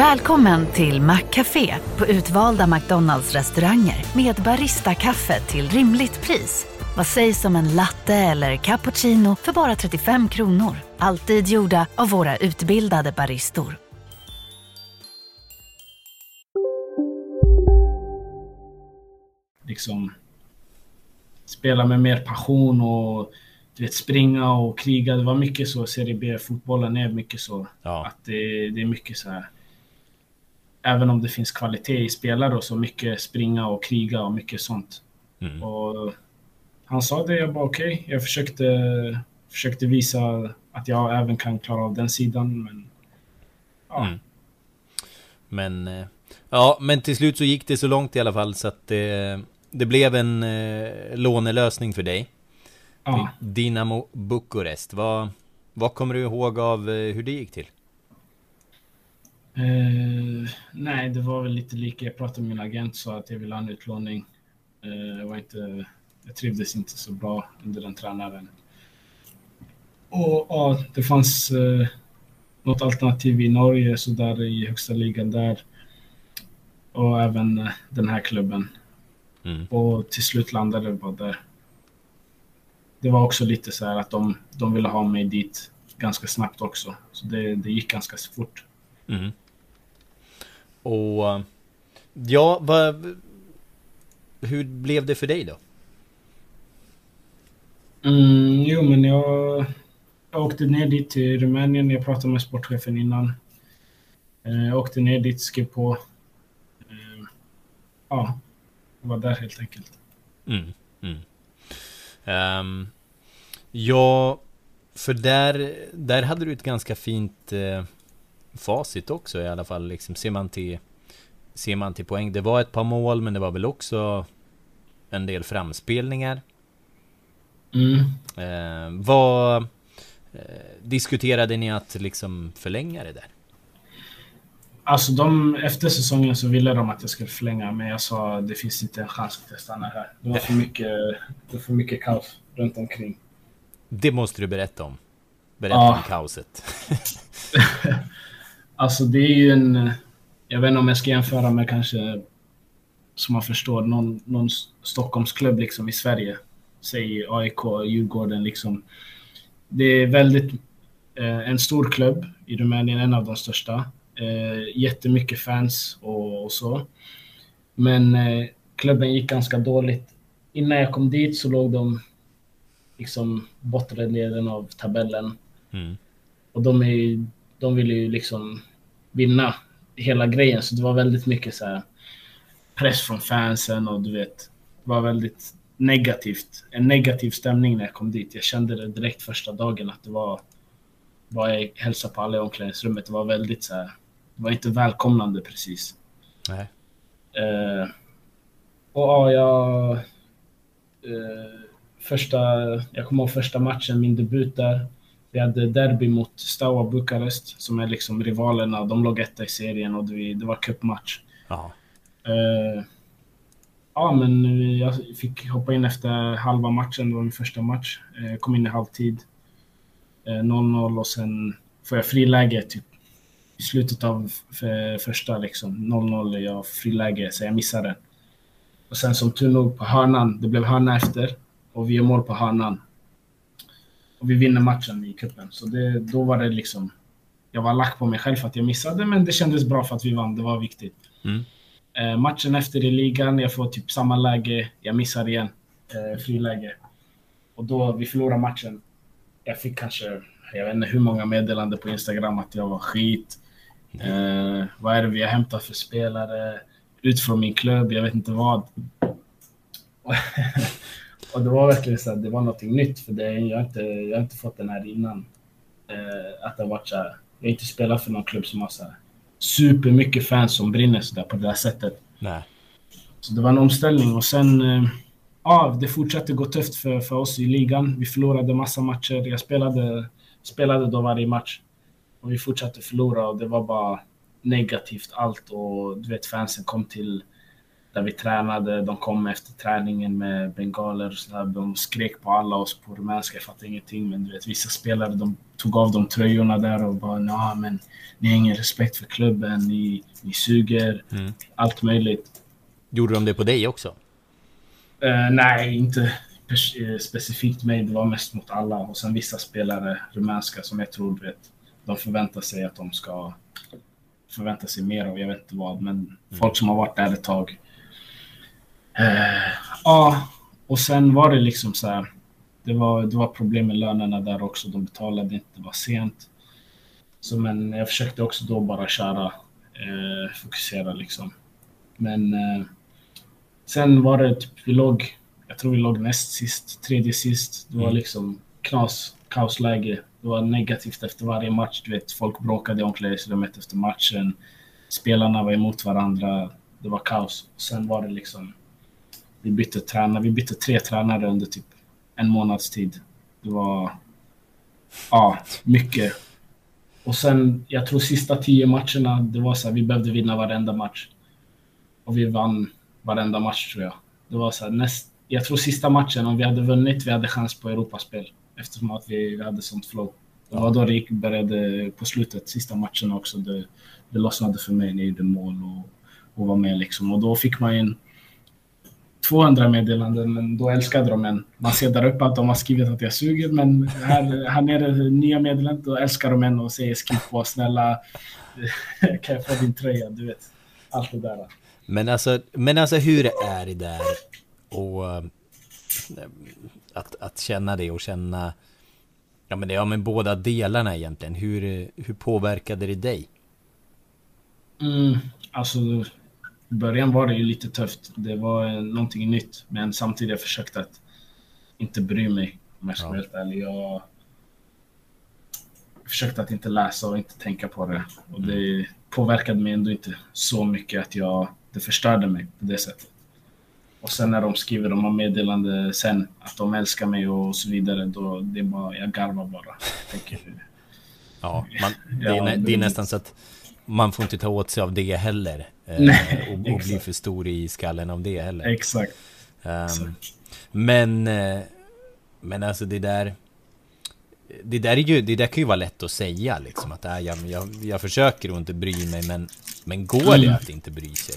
Välkommen till Maccafé på utvalda McDonalds restauranger med Baristakaffe till rimligt pris. Vad sägs om en latte eller cappuccino för bara 35 kronor? Alltid gjorda av våra utbildade baristor. liksom spela med mer passion och du vet, springa och kriga. Det var mycket så. Serie B-fotbollen är mycket så. Ja. Att det, det är mycket så här. Även om det finns kvalitet i spelare och så mycket springa och kriga och mycket sånt. Mm. Och han sa det, jag bara okej. Jag försökte, försökte visa att jag även kan klara av den sidan. Men ja, Mm. Men, eh, ja, men till slut så gick det så långt i alla fall så att det, det blev en eh, lånelösning för dig. ja. Dinamo Bukarest. Vad, vad kommer du ihåg av eh, hur det gick till? Eh, nej, det var väl lite lika. Jag pratade med min agent sa att jag ville ha en utlåning. Jag, var inte, jag trivdes inte så bra under den tränaren. Och ja, det fanns eh, något alternativ i Norge, så där i högsta ligan där. Och även den här klubben. Mm. Och till slut landade det bara där. Det var också lite så här att de, de ville ha mig dit ganska snabbt också. Så det, det gick ganska fort. Mm. Och ja, vad, hur blev det för dig då? Mm, jo, men jag, jag åkte ner dit till Rumänien. Jag pratade med sportchefen innan. Eh, Jag åkte ner dit, skrev på. Eh, Ja, var där helt enkelt. Mm. Mm. Ehm, ja, för där, där hade du ett ganska fint eh, facit också i alla fall. Liksom, ser, man till, ser man till poäng. Det var ett par mål, men det var väl också en del framspelningar. Mm. Eh, vad eh, diskuterade ni att liksom förlänga det där? Alltså de, efter säsongen så ville de att jag skulle förlänga, men jag sa det finns inte en chans att jag stannar här. Det var för mycket, det var för mycket kaos runt omkring. Det måste du berätta om. Berätta Ja. om kaoset. Alltså det är ju en... Jag vet inte om jag ska jämföra med kanske, som man förstår, någon, någon Stockholmsklubb liksom i Sverige. Säg AIK, Djurgården liksom. Det är väldigt... Eh, en stor klubb i Rumänien, en av de största. Eh, jättemycket fans och, och så. Men eh, klubben gick ganska dåligt. Innan jag kom dit så låg de liksom bortre delen av tabellen. Mm. Och de, är, de ville ju liksom vinna hela grejen. Så det var väldigt mycket så här press från fansen och du vet, det var väldigt negativt. En negativ stämning när jag kom dit. Jag kände det direkt första dagen att det var, bara jag hälsade på alla i omklädningsrummet, det var väldigt så här, det var inte välkomnande precis. Nej. Eh, Och ja, jag... Eh, första, jag kommer ihåg första matchen, min debut där. Vi hade derby mot Steaua Bukarest som är liksom rivalerna. De låg etta i serien och det, var cupmatch. Ja. Eh, ja, men jag fick hoppa in efter halva matchen. Det var min första match. Eh, kom in i halvtid. Eh, 0-0 och sen får jag friläge typ i slutet av första liksom. 0-0 jag friläge så jag missar den. Och sen som tur nog på hörnan, det blev hörna efter och vi gör mål på hörnan. Och vi vinner matchen i cupen. Så det, då var det liksom... Jag var lack på mig själv för att jag missade, men det kändes bra för att vi vann. Det var viktigt. Mm. Eh, matchen efter i ligan, jag får typ samma läge. Jag missar igen. Eh, friläge. Och då, vi förlorar matchen. Jag fick kanske, jag vet inte hur många meddelanden på Instagram att jag var skit. Eh, vad är det vi har hämtat för spelare? Ut från min klubb, jag vet inte vad. Och det var verkligen så att det var något nytt för det. Jag har inte, jag har inte fått den här innan. Eh, att det har varit så här. Jag har inte spelat för någon klubb som har så här supermycket fans som brinner så där på det där sättet. Nej. Så det var en omställning och sen eh, ja, det fortsatte gå tufft för, för oss i ligan. Vi förlorade massa matcher. Jag spelade, spelade då varje match. Och vi fortsatte förlora och det var bara negativt allt och du vet fansen kom till där vi tränade. De kom efter träningen med bengaler och sådär. De skrek på alla oss på rumänska. Jag fattade ingenting. Men du vet, vissa spelare de tog av de tröjorna där och bara ja men ni har ingen respekt för klubben. Ni, ni suger. Mm. Allt möjligt. Gjorde de det på dig också? Uh, nej, inte eh, specifikt mig. Det var mest mot alla. Och sen vissa spelare, rumänska, som jag tror vet, de förväntar sig att de ska förvänta sig mer av, jag vet inte vad, men mm. folk som har varit där ett tag ja, och sen var det liksom så här. Det var, det var problem med lönerna där också. De betalade inte, det var sent. Så men jag försökte också då bara köra, eh, fokusera liksom. Men eh, sen var det typ, vi låg, jag tror vi låg näst sist, tredje sist. Det var mm. liksom knas, kaosläge. Det var negativt efter varje match. Du vet, folk bråkade i omklädningsrummet efter matchen. Spelarna var emot varandra. Det var kaos. Sen var det liksom vi bytte tränare. Vi bytte tre tränare under typ en månads tid. Det var ja, mycket. Och sen, jag tror sista tio matcherna, det var så här, vi behövde vinna varenda match. Och vi vann varenda match tror jag. Det var så här, näst, jag tror sista matchen, om vi hade vunnit, vi hade chans på Europaspel. Eftersom att vi, vi hade sånt flow. Det var då det gick, började på slutet, sista matchen också. Det, det lossnade för mig när jag gjorde mål och, och var med liksom. Och då fick man en 200 meddelanden, men då älskade de en. Man ser där uppe att de har skrivit att jag suger, men här, här nere, nya meddelanden, då älskar de en och säger skriv på, snälla, kan jag få din tröja, du vet. Allt det där. Men alltså, men alltså hur är det där och att, att känna det och känna Ja men det har med båda delarna egentligen. Hur, hur påverkade det dig? Mm, alltså i början var det ju lite tufft. Det var någonting nytt, men samtidigt jag försökte att inte bry mig om jag ska vara helt ärlig. Jag försökte att inte läsa och inte tänka på det. Och det mm. påverkade mig ändå inte så mycket att jag, det förstörde mig på det sättet. Och sen när de skriver de har meddelande sen att de älskar mig och så vidare, då det är bara, jag garvar bara. Tänker, ja, man, det, är, ja, det är nästan så att man får inte ta åt sig av det heller. Nej, och, och bli för stor i skallen av det heller. Exakt. Um, exakt. Men, eh, men alltså det där... Det där, är ju, det där kan ju vara lätt att säga liksom att äh, jag, jag, jag försöker att inte bry mig men, men går mm. det att inte bry sig?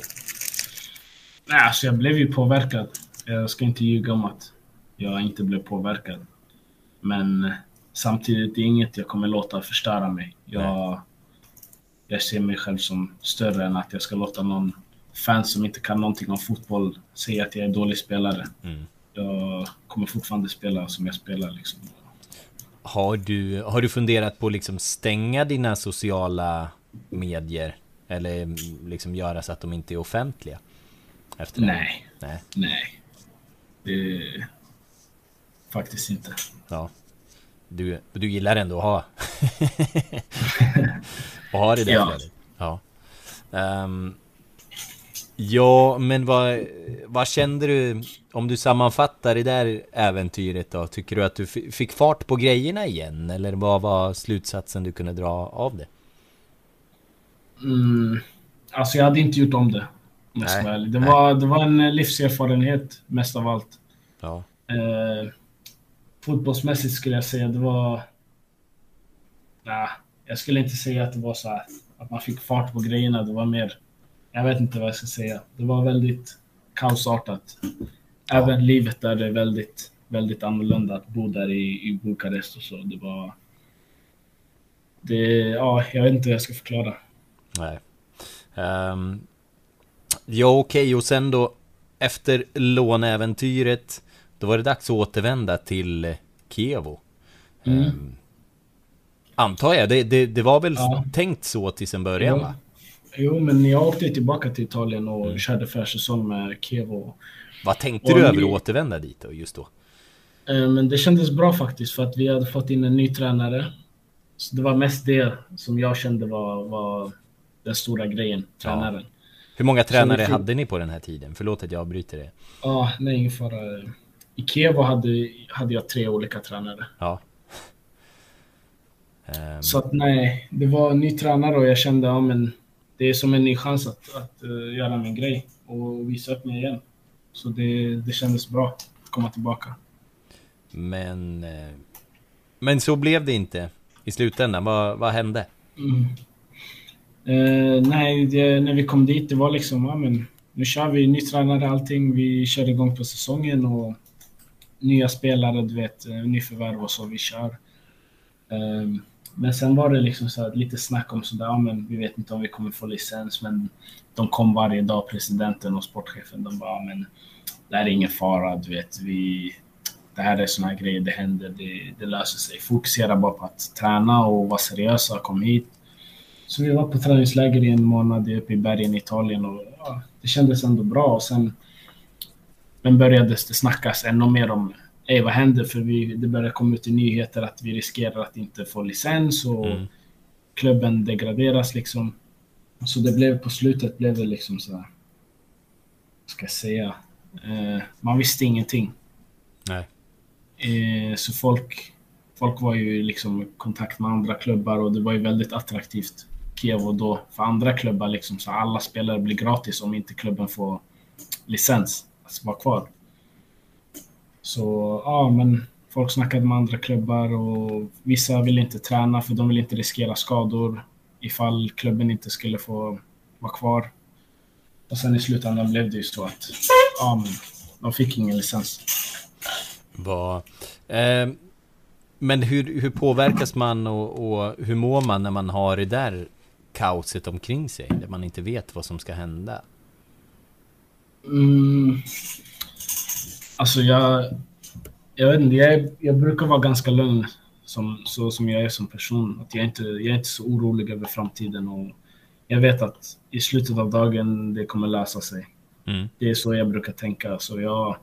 Nej, alltså jag blev ju påverkad. Jag ska inte ljuga om att jag inte blev påverkad. Men samtidigt, det är inget jag kommer låta förstöra mig. Jag, jag ser mig själv som större än att jag ska låta någon fan som inte kan någonting om fotboll säga att jag är dålig spelare. Mm. Jag kommer fortfarande spela som jag spelar. Liksom. Har, du, har du funderat på att liksom stänga dina sociala medier? Eller liksom göra så att de inte är offentliga? Efter Nej. Nej. Nej. Det... Faktiskt inte. Ja. Du, du gillar ändå att ha Och har det där ja. flödet. Ja. Um, Ja, men vad, vad kände du om du sammanfattar det där äventyret då? Tycker du att du fick fart på grejerna igen? Eller vad var slutsatsen du kunde dra av det? Mm, alltså jag hade inte gjort om det. Nej, det, var, det var en livserfarenhet mest av allt. Ja. Eh, fotbollsmässigt skulle jag säga det var... Nej, jag skulle inte säga att det var så här, att man fick fart på grejerna. Det var mer... Jag vet inte vad jag ska säga. Det var väldigt kaosartat. Även ja. livet där är väldigt, väldigt annorlunda att bo där i, i Bukarest och så. Det var... Det, ja, jag vet inte hur jag ska förklara. Nej. Um, ja, okej, okay. och sen då efter låneäventyret, då var det dags att återvända till Kievo. Mm. Um, antar jag, det, det, det var väl ja. tänkt så till en början jo. va? Jo, men jag åkte tillbaka till Italien och mm. körde försäsong med Kievo. Vad tänkte och du över att återvända dit då, just då? Eh, men det kändes bra faktiskt för att vi hade fått in en ny tränare. Så det var mest det som jag kände var, var den stora grejen, tränaren. Ja. Hur många tränare fick... hade ni på den här tiden? Förlåt att jag avbryter det. Ja, nej ingen fara. I Kiev hade, hade jag tre olika tränare. Ja. Um... Så att nej, det var en ny tränare och jag kände, ja men det är som en ny chans att, att uh, göra min grej och visa upp mig igen. Så det, det kändes bra att komma tillbaka. Men, uh, men så blev det inte i slutändan. Vad, vad hände? Mm. Uh, nej, det, när vi kom dit, det var liksom, ja men nu kör vi, ny tränare allting, vi kör igång på säsongen och nya spelare, du vet, eh, nyförvärv och så, vi kör. Um, men sen var det liksom så här, lite snack om sådär, ja men vi vet inte om vi kommer få licens, men de kom varje dag, presidenten och sportchefen, de bara, ja, men det här är ingen fara, du vet, vi, det här är sådana här grejer, det händer, det, det löser sig. Fokusera bara på att träna och vara seriösa, kom hit så vi var på träningsläger i en månad uppe i bergen i Italien och ja, det kändes ändå bra. Och sen men började det snackas ännu mer om Ey, vad händer? För vi, det började komma ut i nyheter att vi riskerar att inte få licens och mm. klubben degraderas liksom. Så det blev på slutet blev det liksom så här. Ska jag säga? Eh, man visste ingenting. Nej. Eh, så folk, folk var ju liksom i kontakt med andra klubbar och det var ju väldigt attraktivt Kiev och då för andra klubbar liksom så alla spelare blir gratis om inte klubben får licens som vara kvar. Så ja, men folk snackade med andra klubbar och vissa ville inte träna för de vill inte riskera skador ifall klubben inte skulle få vara kvar. Och sen i slutändan blev det ju så att ja, men de fick ingen licens. Va. Eh, men hur, hur påverkas man och, och hur mår man när man har det där kaoset omkring sig, där man inte vet vad som ska hända? Mm. Alltså jag, jag vet inte, jag, jag brukar vara ganska lugn som, så som jag är som person. Att jag, inte, jag är inte så orolig över framtiden och jag vet att i slutet av dagen det kommer lösa sig. Mm. Det är så jag brukar tänka. Så jag,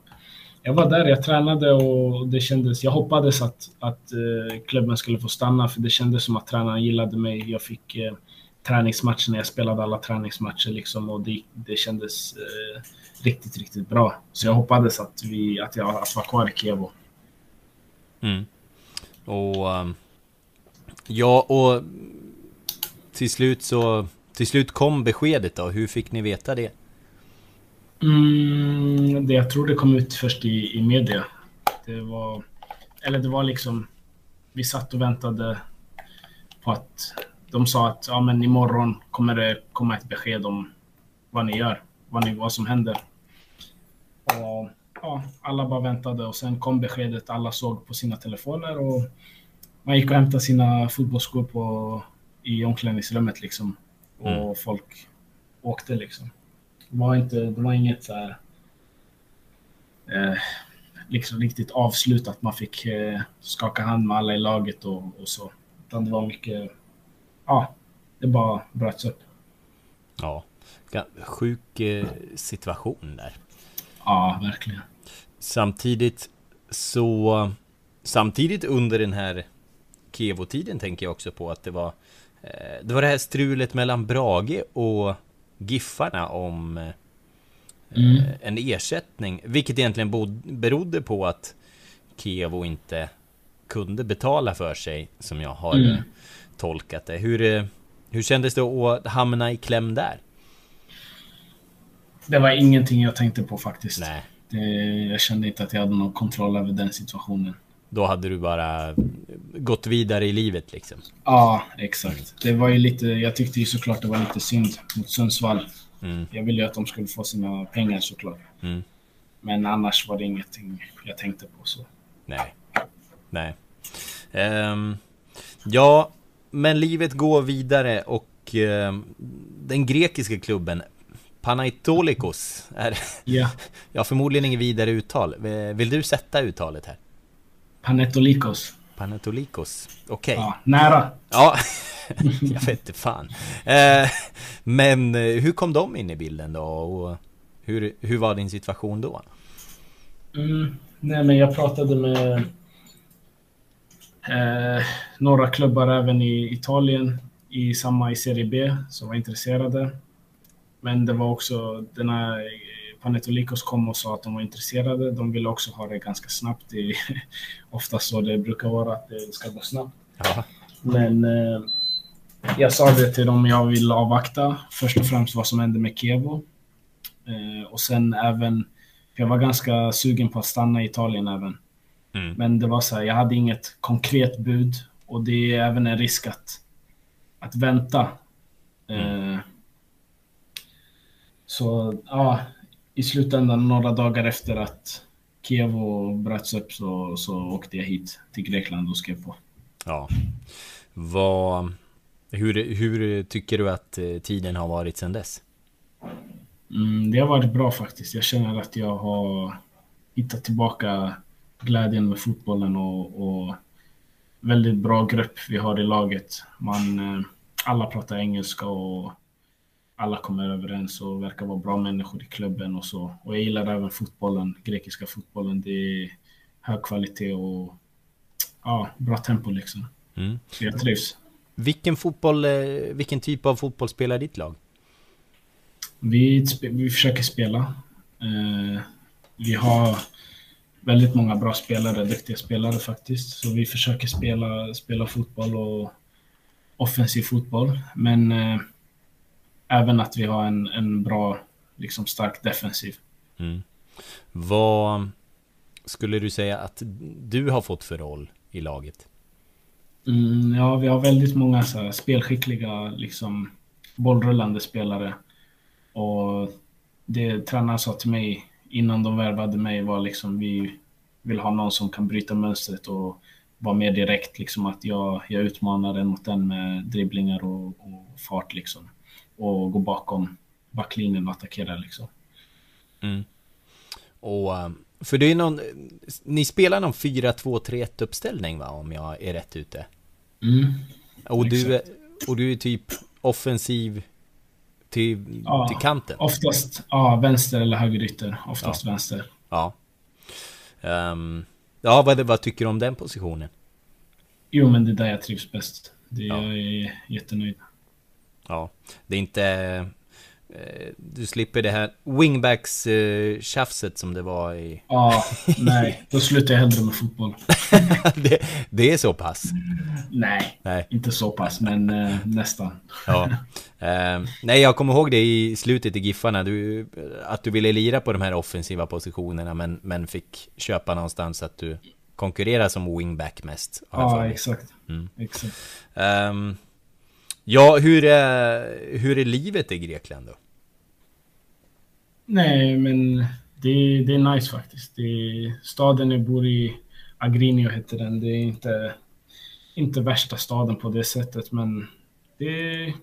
jag var där, jag tränade och det kändes, jag hoppades att, att uh, klubben skulle få stanna för det kändes som att tränaren gillade mig. Jag fick träningsmatcherna. Jag spelade alla träningsmatcher liksom och det, det kändes uh, riktigt, riktigt bra. Så jag hoppades att, vi, att jag att var kvar i Kievo. Mm. Och um, ja, och till slut så till slut kom beskedet då. Hur fick ni veta det? Mm, det jag tror det kom ut först i, i media. Det var, eller det var liksom, vi satt och väntade på att de sa att ja, men imorgon kommer det komma ett besked om vad ni gör, vad, ni, vad som händer. Och, ja, alla bara väntade och sen kom beskedet. Alla såg på sina telefoner och man gick och hämtade sina fotbollsskor på, i omklädningsrummet liksom. Och mm. folk åkte liksom. Det var, inte, det var inget så här, eh, liksom riktigt avslutat. Man fick eh, skaka hand med alla i laget och, och så. Utan det var mycket, ja, det bara bröts upp. Ja, sjuk eh, situation där. Ja, verkligen. Samtidigt så, samtidigt under den här Kevo-tiden tänker jag också på att det var, eh, det var det här strulet mellan Brage och Giffarna om, mm. eh, en ersättning. Vilket egentligen bod, berodde på att Kevo inte kunde betala för sig, som jag har mm. Tolkat det. Hur, eh, hur kändes det att hamna i kläm där? Det var ingenting jag tänkte på faktiskt. Nej. Det, jag kände inte att jag hade någon kontroll över den situationen. Då hade du bara gått vidare i livet liksom? Ja, exakt. Det var ju lite, jag tyckte ju såklart det var lite synd mot Sundsvall. Mm. Jag ville ju att de skulle få sina pengar såklart. Mm. Men annars var det ingenting jag tänkte på så. Nej. Nej. Um, ja, men livet går vidare och um, den grekiska klubben Panaitolikos är... Ja. ja, förmodligen inget vidare uttal. Vill du sätta uttalet här? Panetolikos. Panetolikos, okej. Okay. Ja, nära. Ja, jag vet inte fan. Eh, men eh, hur kom de in i bilden då? Och hur, hur var din situation då? Mm, nej, men jag pratade med eh, några klubbar även i Italien i samma i Serie B som var intresserade. Men det var också den här Panetolikos kom och sa att de var intresserade. De ville också ha det ganska snabbt. Det är oftast så det brukar vara, att det ska gå snabbt. Ja. Men eh, jag sa det till dem, jag vill avvakta först och främst vad som hände med Kevo. Eh, och sen även, jag var ganska sugen på att stanna i Italien även. Mm. Men det var så här, jag hade inget konkret bud och det är även en risk att, att vänta. Mm. Eh, så ja, i slutändan, några dagar efter att Kiev bröts upp så, så åkte jag hit till Grekland och skrev på. Ja. Vad, hur, hur tycker du att eh, tiden har varit sedan dess? Mm, det har varit bra faktiskt. Jag känner att jag har hittat tillbaka glädjen med fotbollen och, och väldigt bra grupp vi har i laget. Man, eh, alla pratar engelska och alla kommer överens och verkar vara bra människor i klubben och så. Och jag gillar även fotbollen, grekiska fotbollen. Det är hög kvalitet och ja, bra tempo liksom. Mm. Så jag trivs. Vilken fotboll, eh, vilken typ av fotboll spelar ditt lag? Vi, vi försöker spela. Eh, vi har väldigt många bra spelare, duktiga spelare faktiskt. Så vi försöker spela, spela fotboll och offensiv fotboll. Men eh, även att vi har en, en bra, liksom stark defensiv. Mm. Vad skulle du säga att du har fått för roll i laget? Mm, ja, vi har väldigt många så här, spelskickliga, liksom bollrullande spelare. Och det tränaren sa till mig innan de värvade mig var liksom vi vill ha någon som kan bryta mönstret och vara mer direkt, liksom att jag, jag utmanar en mot den med dribblingar och, och fart liksom och gå bakom backlinjen och attackera liksom. Mm. Och, eh, för det är någon, ni spelar någon 4-2-3-1 uppställning va, om jag är rätt ute? Mm, och, du, och du är typ offensiv till, ja, till kanten? Oftast, ja, vänster eller högerytter. Oftast ja. vänster. Ja. Um, ja, vad, vad tycker du om den positionen? Jo, men det är där jag trivs bäst. Det, ja. Jag är jättenöjd. Ja, det är inte... Eh, du slipper det här wingbacks eh, som det var i... Ja, nej. Då slutar jag hellre med fotboll. det, det, är så pass? Nej, nej. inte så pass, men eh, nästan. ja. Eh, nej, jag kommer ihåg det i slutet i Giffarna. Du, att du ville lira på de här offensiva positionerna, men, men fick köpa någonstans att du konkurrerar som wingback mest. Ja, exakt. Mm. exakt. Um, Ja, hur är, hur är livet i Grekland då? Nej, men det, det är nice faktiskt. Det, staden jag bor i, Agrinio heter den, det är inte, inte värsta staden på det sättet, men det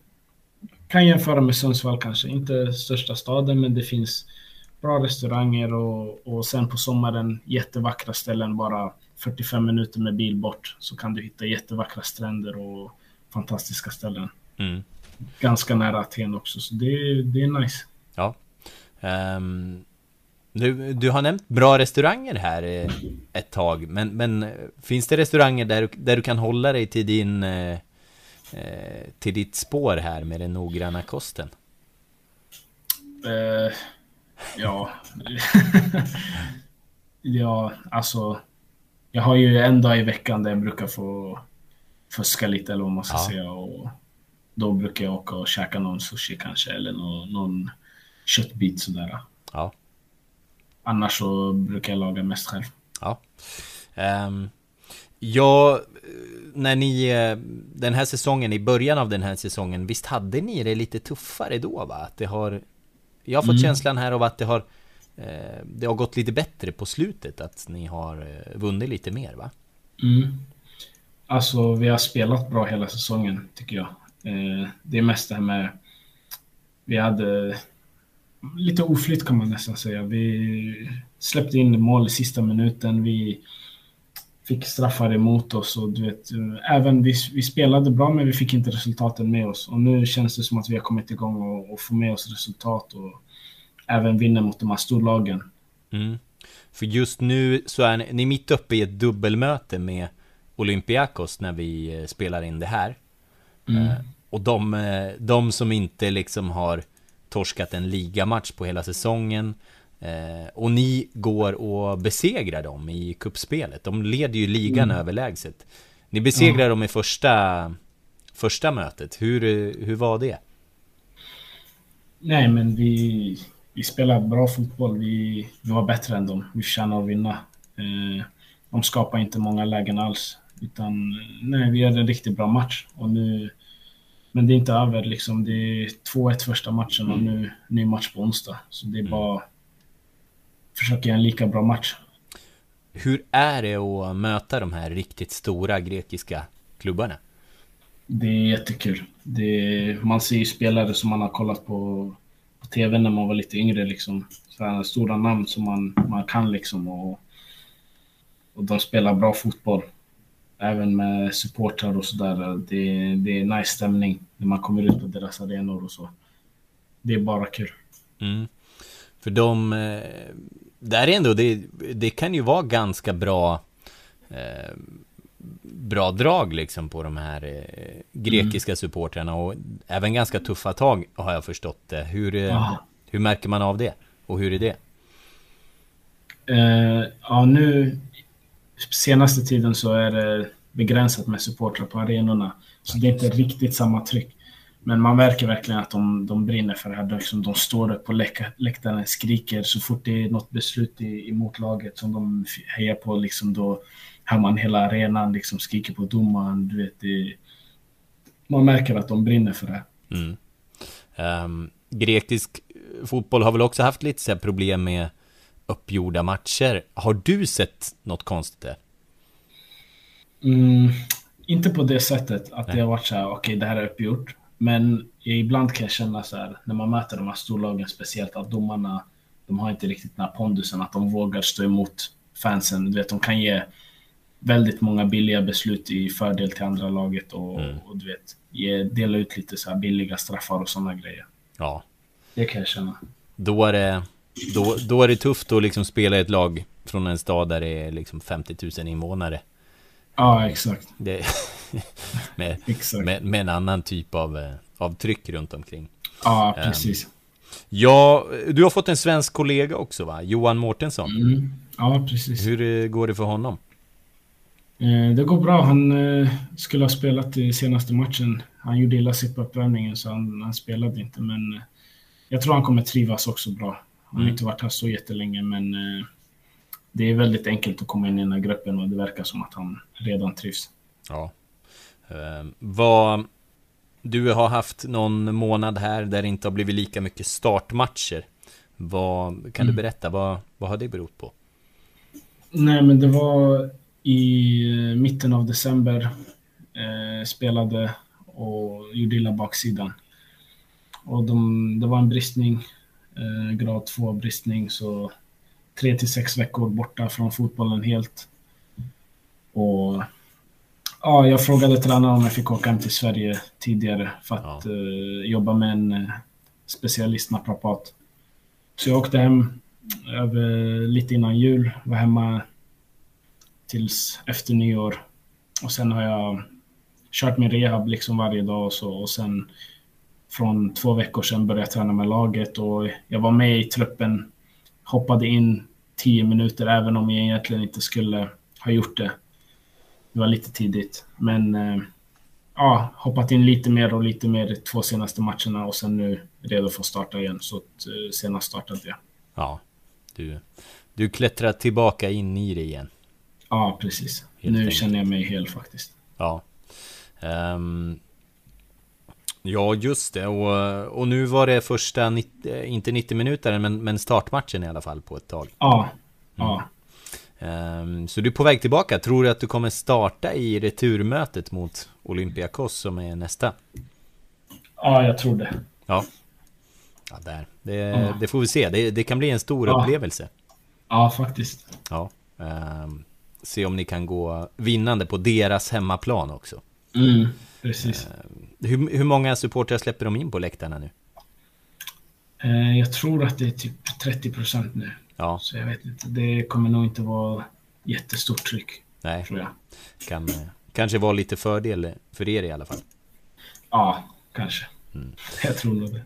kan jämföra med Sundsvall kanske. Inte största staden, men det finns bra restauranger och, och sen på sommaren jättevackra ställen bara 45 minuter med bil bort så kan du hitta jättevackra stränder och fantastiska ställen. Mm. Ganska nära Aten också, så det, det är nice. Ja. Um, du, du har nämnt bra restauranger här eh, ett tag, men, men finns det restauranger där du, där du kan hålla dig till din eh, eh till ditt spår här med den noggranna kosten? Uh, Ja. ja, alltså. Jag har ju en dag i veckan där jag brukar få fuska lite eller vad man ska ja. säga. Och då brukar jag åka och käka någon sushi kanske eller någon, någon köttbit sådär. Ja. Annars så brukar jag laga mest själv. Ja. Um, ja, när ni, eh, den här säsongen, i början av den här säsongen, visst hade ni det lite tuffare då va? Att det har, jag har fått mm. känslan här av att det har, eh, det har gått lite bättre på slutet, att ni har eh, vunnit lite mer va? Mm. Alltså, vi har spelat bra hela säsongen, tycker jag. Eh, det är mest det här med... Vi hade lite oflytt kan man nästan säga. Vi släppte in mål i sista minuten. Vi fick straffar emot oss och du vet, även vi, vi spelade bra men vi fick inte resultaten med oss. Och nu känns det som att vi har kommit igång och, och får med oss resultat och även vinner mot de här storlagen. Mm. För just nu så är ni, ni är mitt uppe i ett dubbelmöte med Olympiakos när vi eh, spelar in det här. Mm. Och de, eh, de som inte liksom har torskat en ligamatch på hela säsongen eh, och ni går och besegrar dem i kuppspelet. De leder ju ligan mm. överlägset. Ni besegrar ja. dem i första, första mötet. Hur, hur var det? Nej, men vi, vi spelar bra fotboll. Vi, vi var bättre än dem. Vi förtjänar att vinna. Eh, de skapar inte många lägen alls. Utan nej, vi gör en riktigt bra match. Och nu men det är inte över liksom. Det är 2-1 första matchen och nu ny match på onsdag. Så det är mm. bara försöka göra en lika bra match. Hur är det att möta de här riktigt stora grekiska klubbarna? Det är jättekul. Det är, man ser ju spelare som man har kollat på, på tv när man var lite yngre. Liksom. Så stora namn som man, man kan liksom. Och, och de spelar bra fotboll även med supportrar och sådär. Det, det är nice stämning när man kommer ut på deras arenor och så. Det är bara kul. Mm. För de, eh, där är ändå, det, det kan ju vara ganska bra eh, bra drag liksom på de här eh, grekiska mm. supportrarna och även ganska tuffa tag har jag förstått det. Hur, eh, hur märker man av det? Och hur är det? Uh, ja, nu senaste tiden så är det begränsat med supportrar på arenorna. Så det är inte riktigt samma tryck. Men man märker verkligen att de, de brinner för det här. Liksom de står upp på läktaren, skriker så fort det är något beslut i, emot laget som de hejar på. Liksom då hör man hela arenan liksom skriker på domaren. Du vet, det, man märker att de brinner för det. Mm. Um, grekisk fotboll har väl också haft lite så problem med uppgjorda matcher. Har du sett något konstigt där? Mm, inte på det sättet att Nej. det har varit så här, okej okay, det här är uppgjort. Men ibland kan jag känna så här, när man möter de här storlagen speciellt, att domarna, de har inte riktigt den här pondusen, att de vågar stå emot fansen. Du vet, de kan ge väldigt många billiga beslut i fördel till andra laget och, mm. och du vet, ge, dela ut lite så här billiga straffar och sådana grejer. Ja. Det kan jag känna. Då är det då, då är det tufft att liksom spela i ett lag från en stad där det är liksom 50 000 invånare. Ja, exakt. Det, med, exakt. Med, med, en annan typ av, eh, av tryck runt omkring. Ja, ehm, precis. Um, ja, du har fått en svensk kollega också va? Johan Mårtensson. Mm. Ja, precis. Hur eh, går det för honom? Eh, det går bra. Han skulle ha spelat i senaste matchen. Han gjorde illa sig på uppvärmningen så han, han spelade inte. Men jag tror han kommer trivas också bra. Han har mm. inte varit här så jättelänge men eh, det är väldigt enkelt att komma in i den här gruppen och det verkar som att han redan trivs. Ja. Eh, vad... Du har haft någon månad här där det inte har blivit lika mycket startmatcher. Vad, kan mm. du berätta, vad, vad har det berott på? Nej, men det var i eh, mitten av december. Eh, spelade och gjorde illa baksidan. Och de, det var en bristning grad 2 bristning, så tre till sex veckor borta från fotbollen helt. Och ja, jag frågade tränaren om jag fick åka hem till Sverige tidigare för att ja. eh, jobba med en eh, specialist naprapat. Så jag åkte hem över, lite innan jul, var hemma tills efter nyår. Och sen har jag kört min rehab liksom varje dag och så och sen från två veckor sedan började träna med laget och jag var med i truppen. Hoppade in tio minuter även om jag egentligen inte skulle ha gjort det. Det var lite tidigt, men eh, ja, hoppat in lite mer och lite mer de två senaste matcherna och sen nu redo för att starta igen. Så att, eh, senast startade jag. Ja, du, du klättrar tillbaka in i det igen. Ja, precis. Helt nu enkelt. känner jag mig hel faktiskt. Ja. Um, ja, just det. Och, och nu var det första, 90, inte 90 minuter, men, men startmatchen i alla fall på ett tag. Ja. Mm. Ja. Um, så du är på väg tillbaka. Tror du att du kommer starta i returmötet mot Olympiakos som är nästa? Ja, jag tror det. Ja. Ja, där. Det, ja. det får vi se. Det, det kan bli en stor ja. upplevelse. Ja, faktiskt. Ja. Um, se om ni kan gå vinnande på deras hemmaplan också. Mm, precis. Uh, hur, hur många supportrar släpper de in på läktarna nu? Uh, jag tror att det är typ 30 procent nu. Ja. Så jag vet inte. Det kommer nog inte vara jättestort tryck. Nej. Tror jag. Kan eh, kanske vara lite fördel för er i alla fall. Ja, kanske. Mm. Jag tror nog det.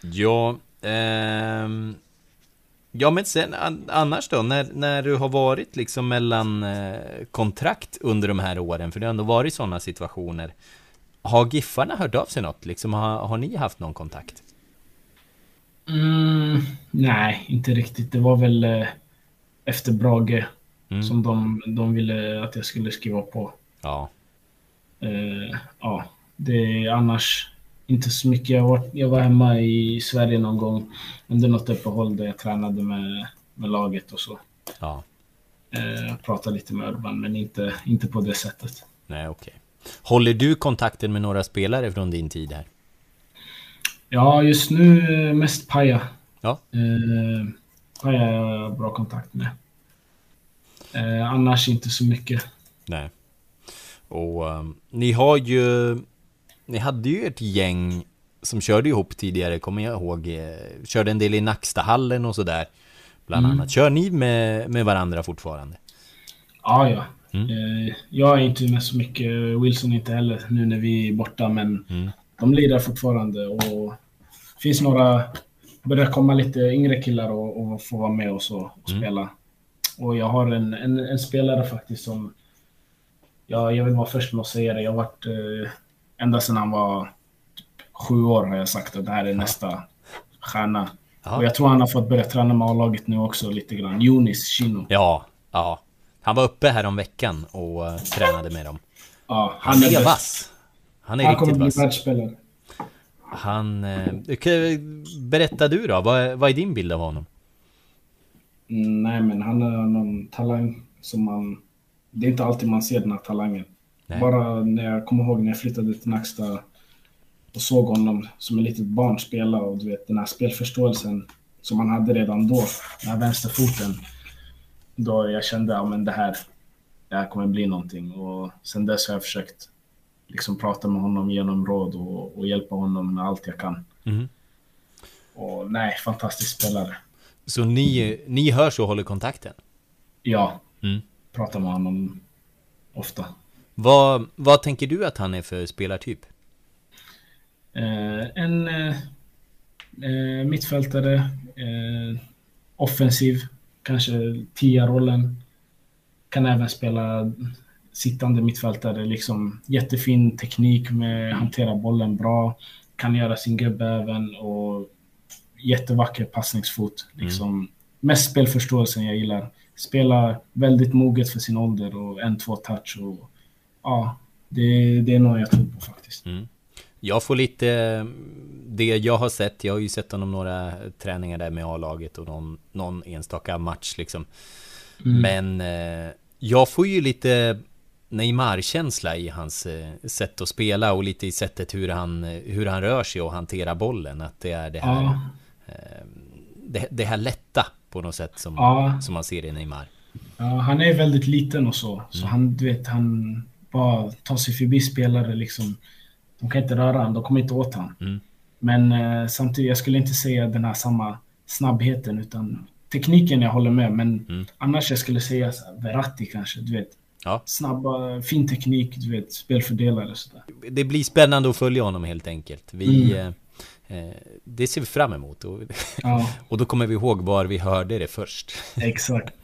Ja, ehm, ja men sen annars då, när, när du har varit liksom mellan eh, kontrakt under de här åren, för det har ändå varit sådana situationer. Har Giffarna hört av sig något? Liksom, har, har ni haft någon kontakt? Mm, nej, inte riktigt. Det var väl eh, efter Brage mm. som de, de ville att jag skulle skriva på. Ja. Eh, ja, det är annars inte så mycket. Jag var, jag var hemma i Sverige någon gång under något uppehåll där jag tränade med, med laget och så. Ja. Eh, pratade lite med Urban, men inte, inte på det sättet. Nej, okej. Okay. Håller du kontakten med några spelare från din tid här? Ja, just nu mest Paja. Ja. Eh, Paja har jag bra kontakt med. Eh, annars inte så mycket. Nej. Och um, ni har ju... Ni hade ju ett gäng som körde ihop tidigare, kommer jag ihåg. Eh, körde en del i Nackstahallen och sådär. Bland mm. annat. Kör ni med, med varandra fortfarande? Ja, ja. Mm. Eh, jag är inte med så mycket, Wilson inte heller nu när vi är borta, men mm. de lirar fortfarande och det finns några, börjar komma lite yngre killar och, och få vara med och så och mm. spela. Och jag har en, en, en, spelare faktiskt som, ja, jag vill vara först med att säga det, jag har varit, eh, ända sedan han var typ sju år har jag sagt att det här är nästa stjärna. Ja. Och jag tror han har fått börja träna med A-laget nu också lite grann. Jonis Chino. Ja, ja. Han var uppe här om veckan och uh, tränade med dem. Ja, han, han är, är vass. Han är han riktigt vass. Han kommer bli världsspelare. Han... Eh, berätta du då, vad, vad är din bild av honom? Mm, nej, men han är någon talang som man... Det är inte alltid man ser den här talangen. Nej. Bara när jag kommer ihåg när jag flyttade till Nacksta och såg honom som ett litet barn spela och du vet den här spelförståelsen som han hade redan då, den här vänsterfoten. Då jag kände att ja, det här, det här kommer bli någonting och sen dess har jag försökt liksom prata med honom genom råd och, och hjälpa honom med allt jag kan. Mm. Och nej, fantastisk spelare. Så ni, ni hörs och håller kontakten? Ja, mm. pratar med honom ofta. Vad, vad tänker du att han är för spelartyp? Eh, en eh, eh mittfältare, eh, offensiv, kanske tia-rollen. Kan även spela sittande mittfältare. Liksom jättefin teknik med att hantera bollen bra. Kan göra sin gubbe även och jättevacker passningsfot. Liksom, mm. Mest spelförståelsen jag gillar. Spelar väldigt moget för sin ålder och en, två touch. Och, ja, det, det är något jag tror på faktiskt. Mm. Jag får lite det jag har sett. Jag har ju sett honom några träningar där med A-laget och någon, någon enstaka match liksom. Mm. Men eh, jag får ju lite Neymar-känsla i hans eh, sätt att spela och lite i sättet hur han, hur han rör sig och hanterar bollen. Att det är det här, ja. Eh, det, det, här lätta på något sätt som, ja. som man ser i Neymar. Ja, han är väldigt liten och så. Så mm. han, du vet, han bara tar sig förbi spelare liksom. De kan inte röra honom, de kommer inte åt honom. Mm. Men eh, samtidigt, jag skulle inte säga den här samma snabbheten utan tekniken jag håller med. Men mm. annars jag skulle säga så här, Verratti kanske, du vet. Ja. Snabba, fin teknik, du vet, spelfördelare och sådär. Det blir spännande att följa honom helt enkelt. Vi, mm. Eh, Eh, det ser vi fram emot. Och, Ja. och då kommer vi ihåg var vi hörde det först. Exakt.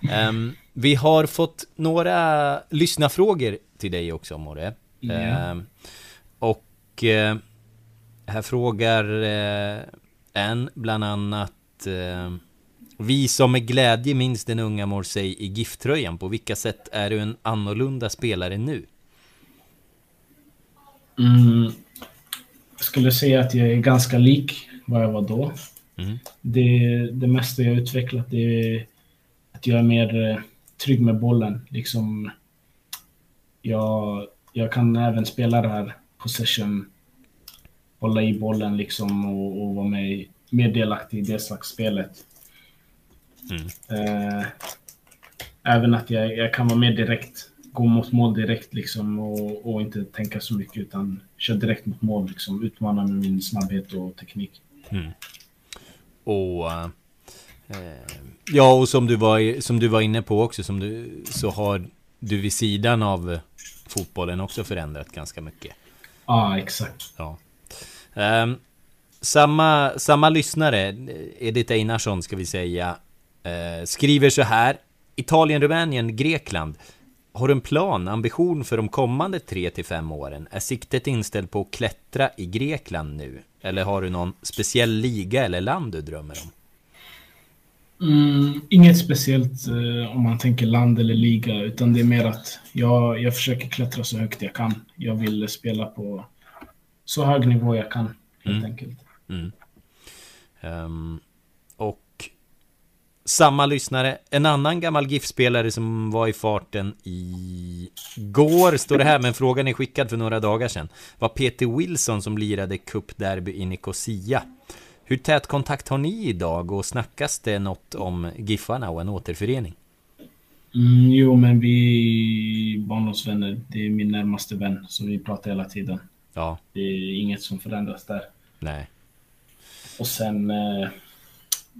Ehm, vi har fått några lyssnarfrågor till dig också, Morre. Ehm, och eh, här frågar eh, en bland annat eh, Vi som med glädje minns den unga Morsey i GIF-tröjan, på vilka sätt är du en annorlunda spelare nu? Mm. Jag skulle säga att jag är ganska lik vad jag var då. Mm. Det, det mesta jag har utvecklat är att jag är mer trygg med bollen. Liksom, jag, jag kan även spela det här possession, hålla i bollen liksom och, och vara med, mer delaktig i det slags spelet. Mm. Eh, även att jag, jag kan vara mer direkt, gå mot mål direkt liksom och, och inte tänka så mycket utan köra direkt mot mål liksom, utmana med min snabbhet och teknik. Mm. Och eh, Ja, och som du, var, som du var inne på också, som du, så har du vid sidan av fotbollen också förändrat ganska mycket. Ja, exakt. Ja. Ehm, samma, samma lyssnare, Edith Einarsson ska vi säga, eh, skriver så här. Italien, Rumänien, Grekland. Har du en plan, ambition för de kommande 3 till 5 åren? Är siktet inställt på att klättra i Grekland nu? Eller har du någon speciell liga eller land du drömmer om? Mm, inget speciellt eh, om man tänker land eller liga, utan det är mer att jag, jag försöker klättra så högt jag kan. Jag vill spela på så hög nivå jag kan, helt Mm. enkelt. Mm. Ehm, och samma lyssnare, en annan gammal GIF-spelare som var i farten i går, står det här, men frågan är skickad för några dagar sedan, var Peter Wilson som lirade cupderby i Nicosia. Hur tät kontakt har ni idag och snackas det något om Giffarna och en återförening? Mm, jo, men vi barndomsvänner. Det är min närmaste vän, så vi pratar hela tiden. Ja, Det är inget som förändras där. nej. Och sen eh,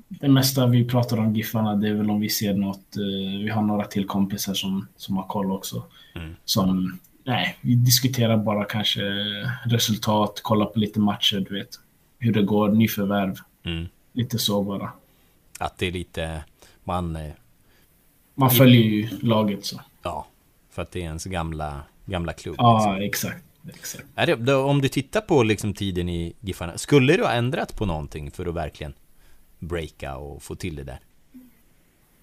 det mesta vi pratar om Giffarna, det är väl om vi ser något. Eh, vi har några till kompisar som, som har koll också. Mm. Som, nej, vi diskuterar bara kanske resultat, kolla på lite matcher, du vet. Hur det går, nyförvärv. Mm. Lite så bara. Att det är lite, man, eh, Man följer ju laget så. ja, för att det är ens gamla, gamla klubb. Ja, exakt. exakt. Är det, då, om du tittar på liksom tiden i Giffarna, skulle du ha ändrat på någonting för att verkligen breaka och få till det där?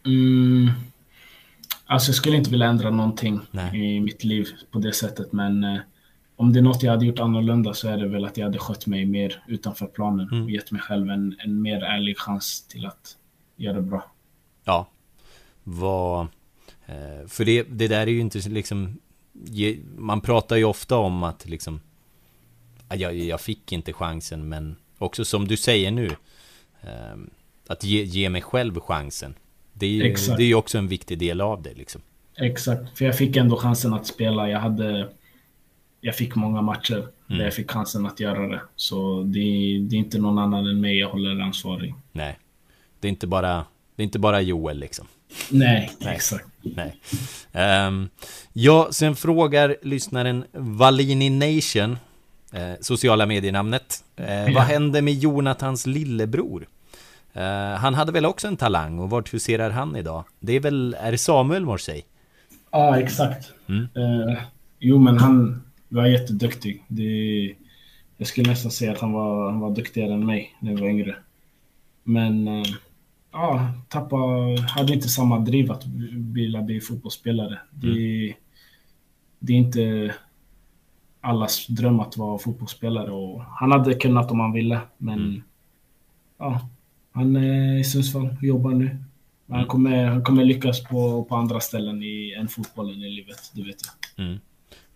Mm. Alltså jag skulle inte vilja ändra någonting Nej. i mitt liv på det sättet, men eh, om det är något jag hade gjort annorlunda så är det väl att jag hade skött mig mer utanför planen Mm. och gett mig själv en, en mer ärlig chans till att göra det bra. Ja. Vad... Eh, för det, det där är ju inte liksom... Man pratar ju ofta om att liksom... "Ah, Jag, jag fick inte chansen, men också som du säger nu. Eh, att ge, ge mig själv chansen. Det är ju Exakt. det är också en viktig del av det liksom. Exakt, för jag fick ändå chansen att spela. Jag hade... Jag fick många matcher Mm. där jag fick chansen att göra det. Så det, det är inte någon annan än mig jag håller ansvarig. Nej. Det är inte bara, det är inte bara Joel liksom. Nej, Nej. exakt. Nej. Ehm, ja, sen frågar lyssnaren Valini Nation, eh, sociala medienamnet. Eh, Vad hände med Jonathans lillebror? Eh, han hade väl också en talang och vart huserar han idag? Det är väl, är det Samuel Morsey? Ja, exakt. Mm. Eh, jo, men han var jätteduktig. Det, jag skulle nästan säga att han var, han var duktigare än mig när jag var yngre. Men eh, ja, tappa, hade inte samma driv att vilja bli fotbollsspelare. Det, det är inte allas dröm att vara fotbollsspelare. Och han hade kunnat om han ville, men Mm. ja, han är i Sundsvall och jobbar nu. Men Mm. Han, kommer, han kommer lyckas på, på andra ställen i, än fotbollen i livet, det vet jag. Mm.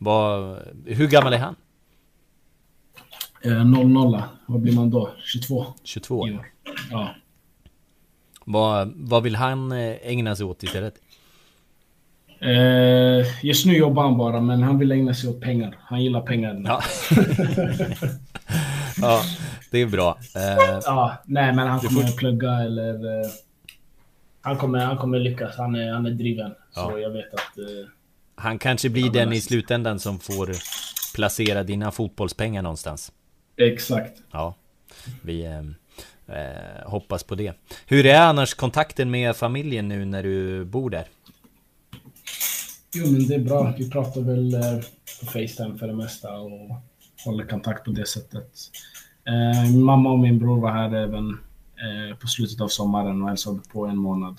Vad, hur gammal är han? Eh, 0-0, vad blir man då? 22? 22? Ja. ja. Vad, vad vill han eh, ägna sig åt istället? Eh, just nu jobbar han bara, men han vill ägna sig åt pengar. Han gillar pengar. Ja. ja, det är bra. Eh, Ja, nej, men han kommer får- plugga eller... Eh, han, kommer, han kommer lyckas. Han är, han är driven. Ja. Så jag vet att... Eh, han kanske blir den i näst. slutändan som får placera dina fotbollspengar någonstans. Exakt. Ja, vi eh, eh, hoppas på det. Hur är annars kontakten med familjen nu när du bor där? Jo, men det är bra. Vi pratar väl eh, på Facetime för det mesta och håller kontakt på det sättet. Eh, min mamma och min bror var här även eh, på slutet av sommaren och hälsade på en månad.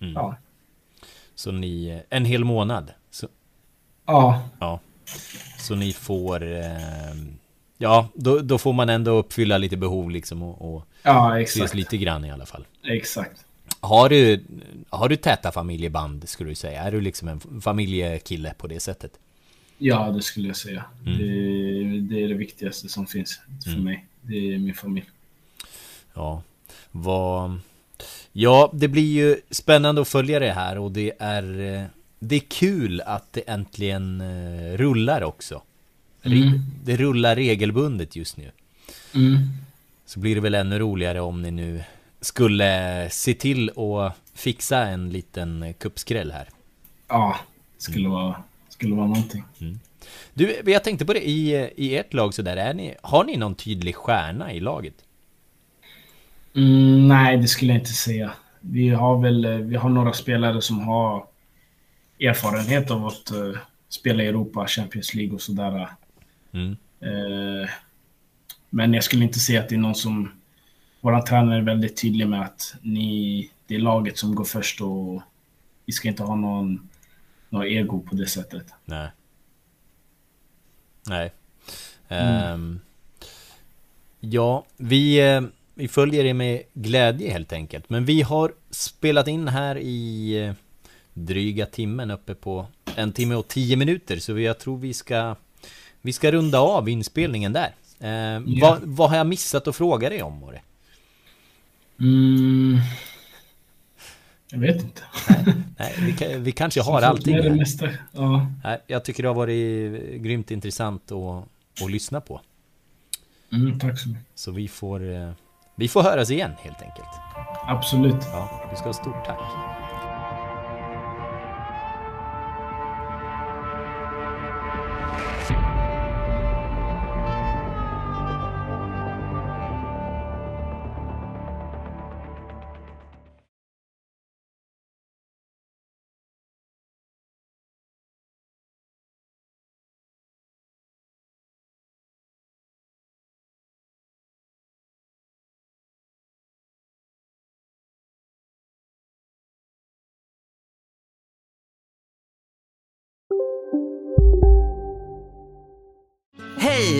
Mm. Ja. Så ni, en hel månad? Ja, ja. Så ni får, eh, ja, då, då får man ändå uppfylla lite behov liksom och, och ja ses exakt. lite grann i alla fall. Exakt. Har du, har du täta familjeband skulle du säga? Är du liksom en familjekille på det sättet? Ja, det skulle jag säga. Mm. Det, det är det viktigaste som finns för Mm. mig. Det är min familj. Ja, vad... Ja, det blir ju spännande att följa det här och det är... Det är kul att det äntligen eh, rullar också. Mm. Det rullar regelbundet just nu. Mm. Så blir det väl ännu roligare om ni nu skulle se till att fixa en liten kuppskräll här. Ja, skulle, vara, skulle vara någonting. Du, jag tänkte på det, i, i ert lag så där, är ni, har ni någon tydlig stjärna i laget? Mm, nej, det skulle jag inte säga. Vi har väl eh, vi har några spelare som har erfarenhet av att eh, spela i Europa, Champions League och sådär. Mm. Eh, men jag skulle inte säga att det är någon som... Vår tränare är väldigt tydlig med att ni, det är laget som går först och vi ska inte ha någon, någon ego på det sättet. Nej. Nej. Mm. Ehm, ja, vi, eh, vi följer det med glädje helt enkelt. Men vi har spelat in här i dryga timmen uppe på en timme och tio minuter. Så jag tror vi ska, vi ska runda av inspelningen där. Ehm, Ja. vad, vad har jag missat att fråga dig om? More? Mm. Jag vet inte. Nej, vi, vi kanske har allting. Det mesta. Ja. Nej, jag tycker det har varit grymt intressant att, att lyssna på. Mm, tack så mycket. Så vi får, eh, vi får höras igen helt enkelt. Absolut. Ja, du ska ha stort tack.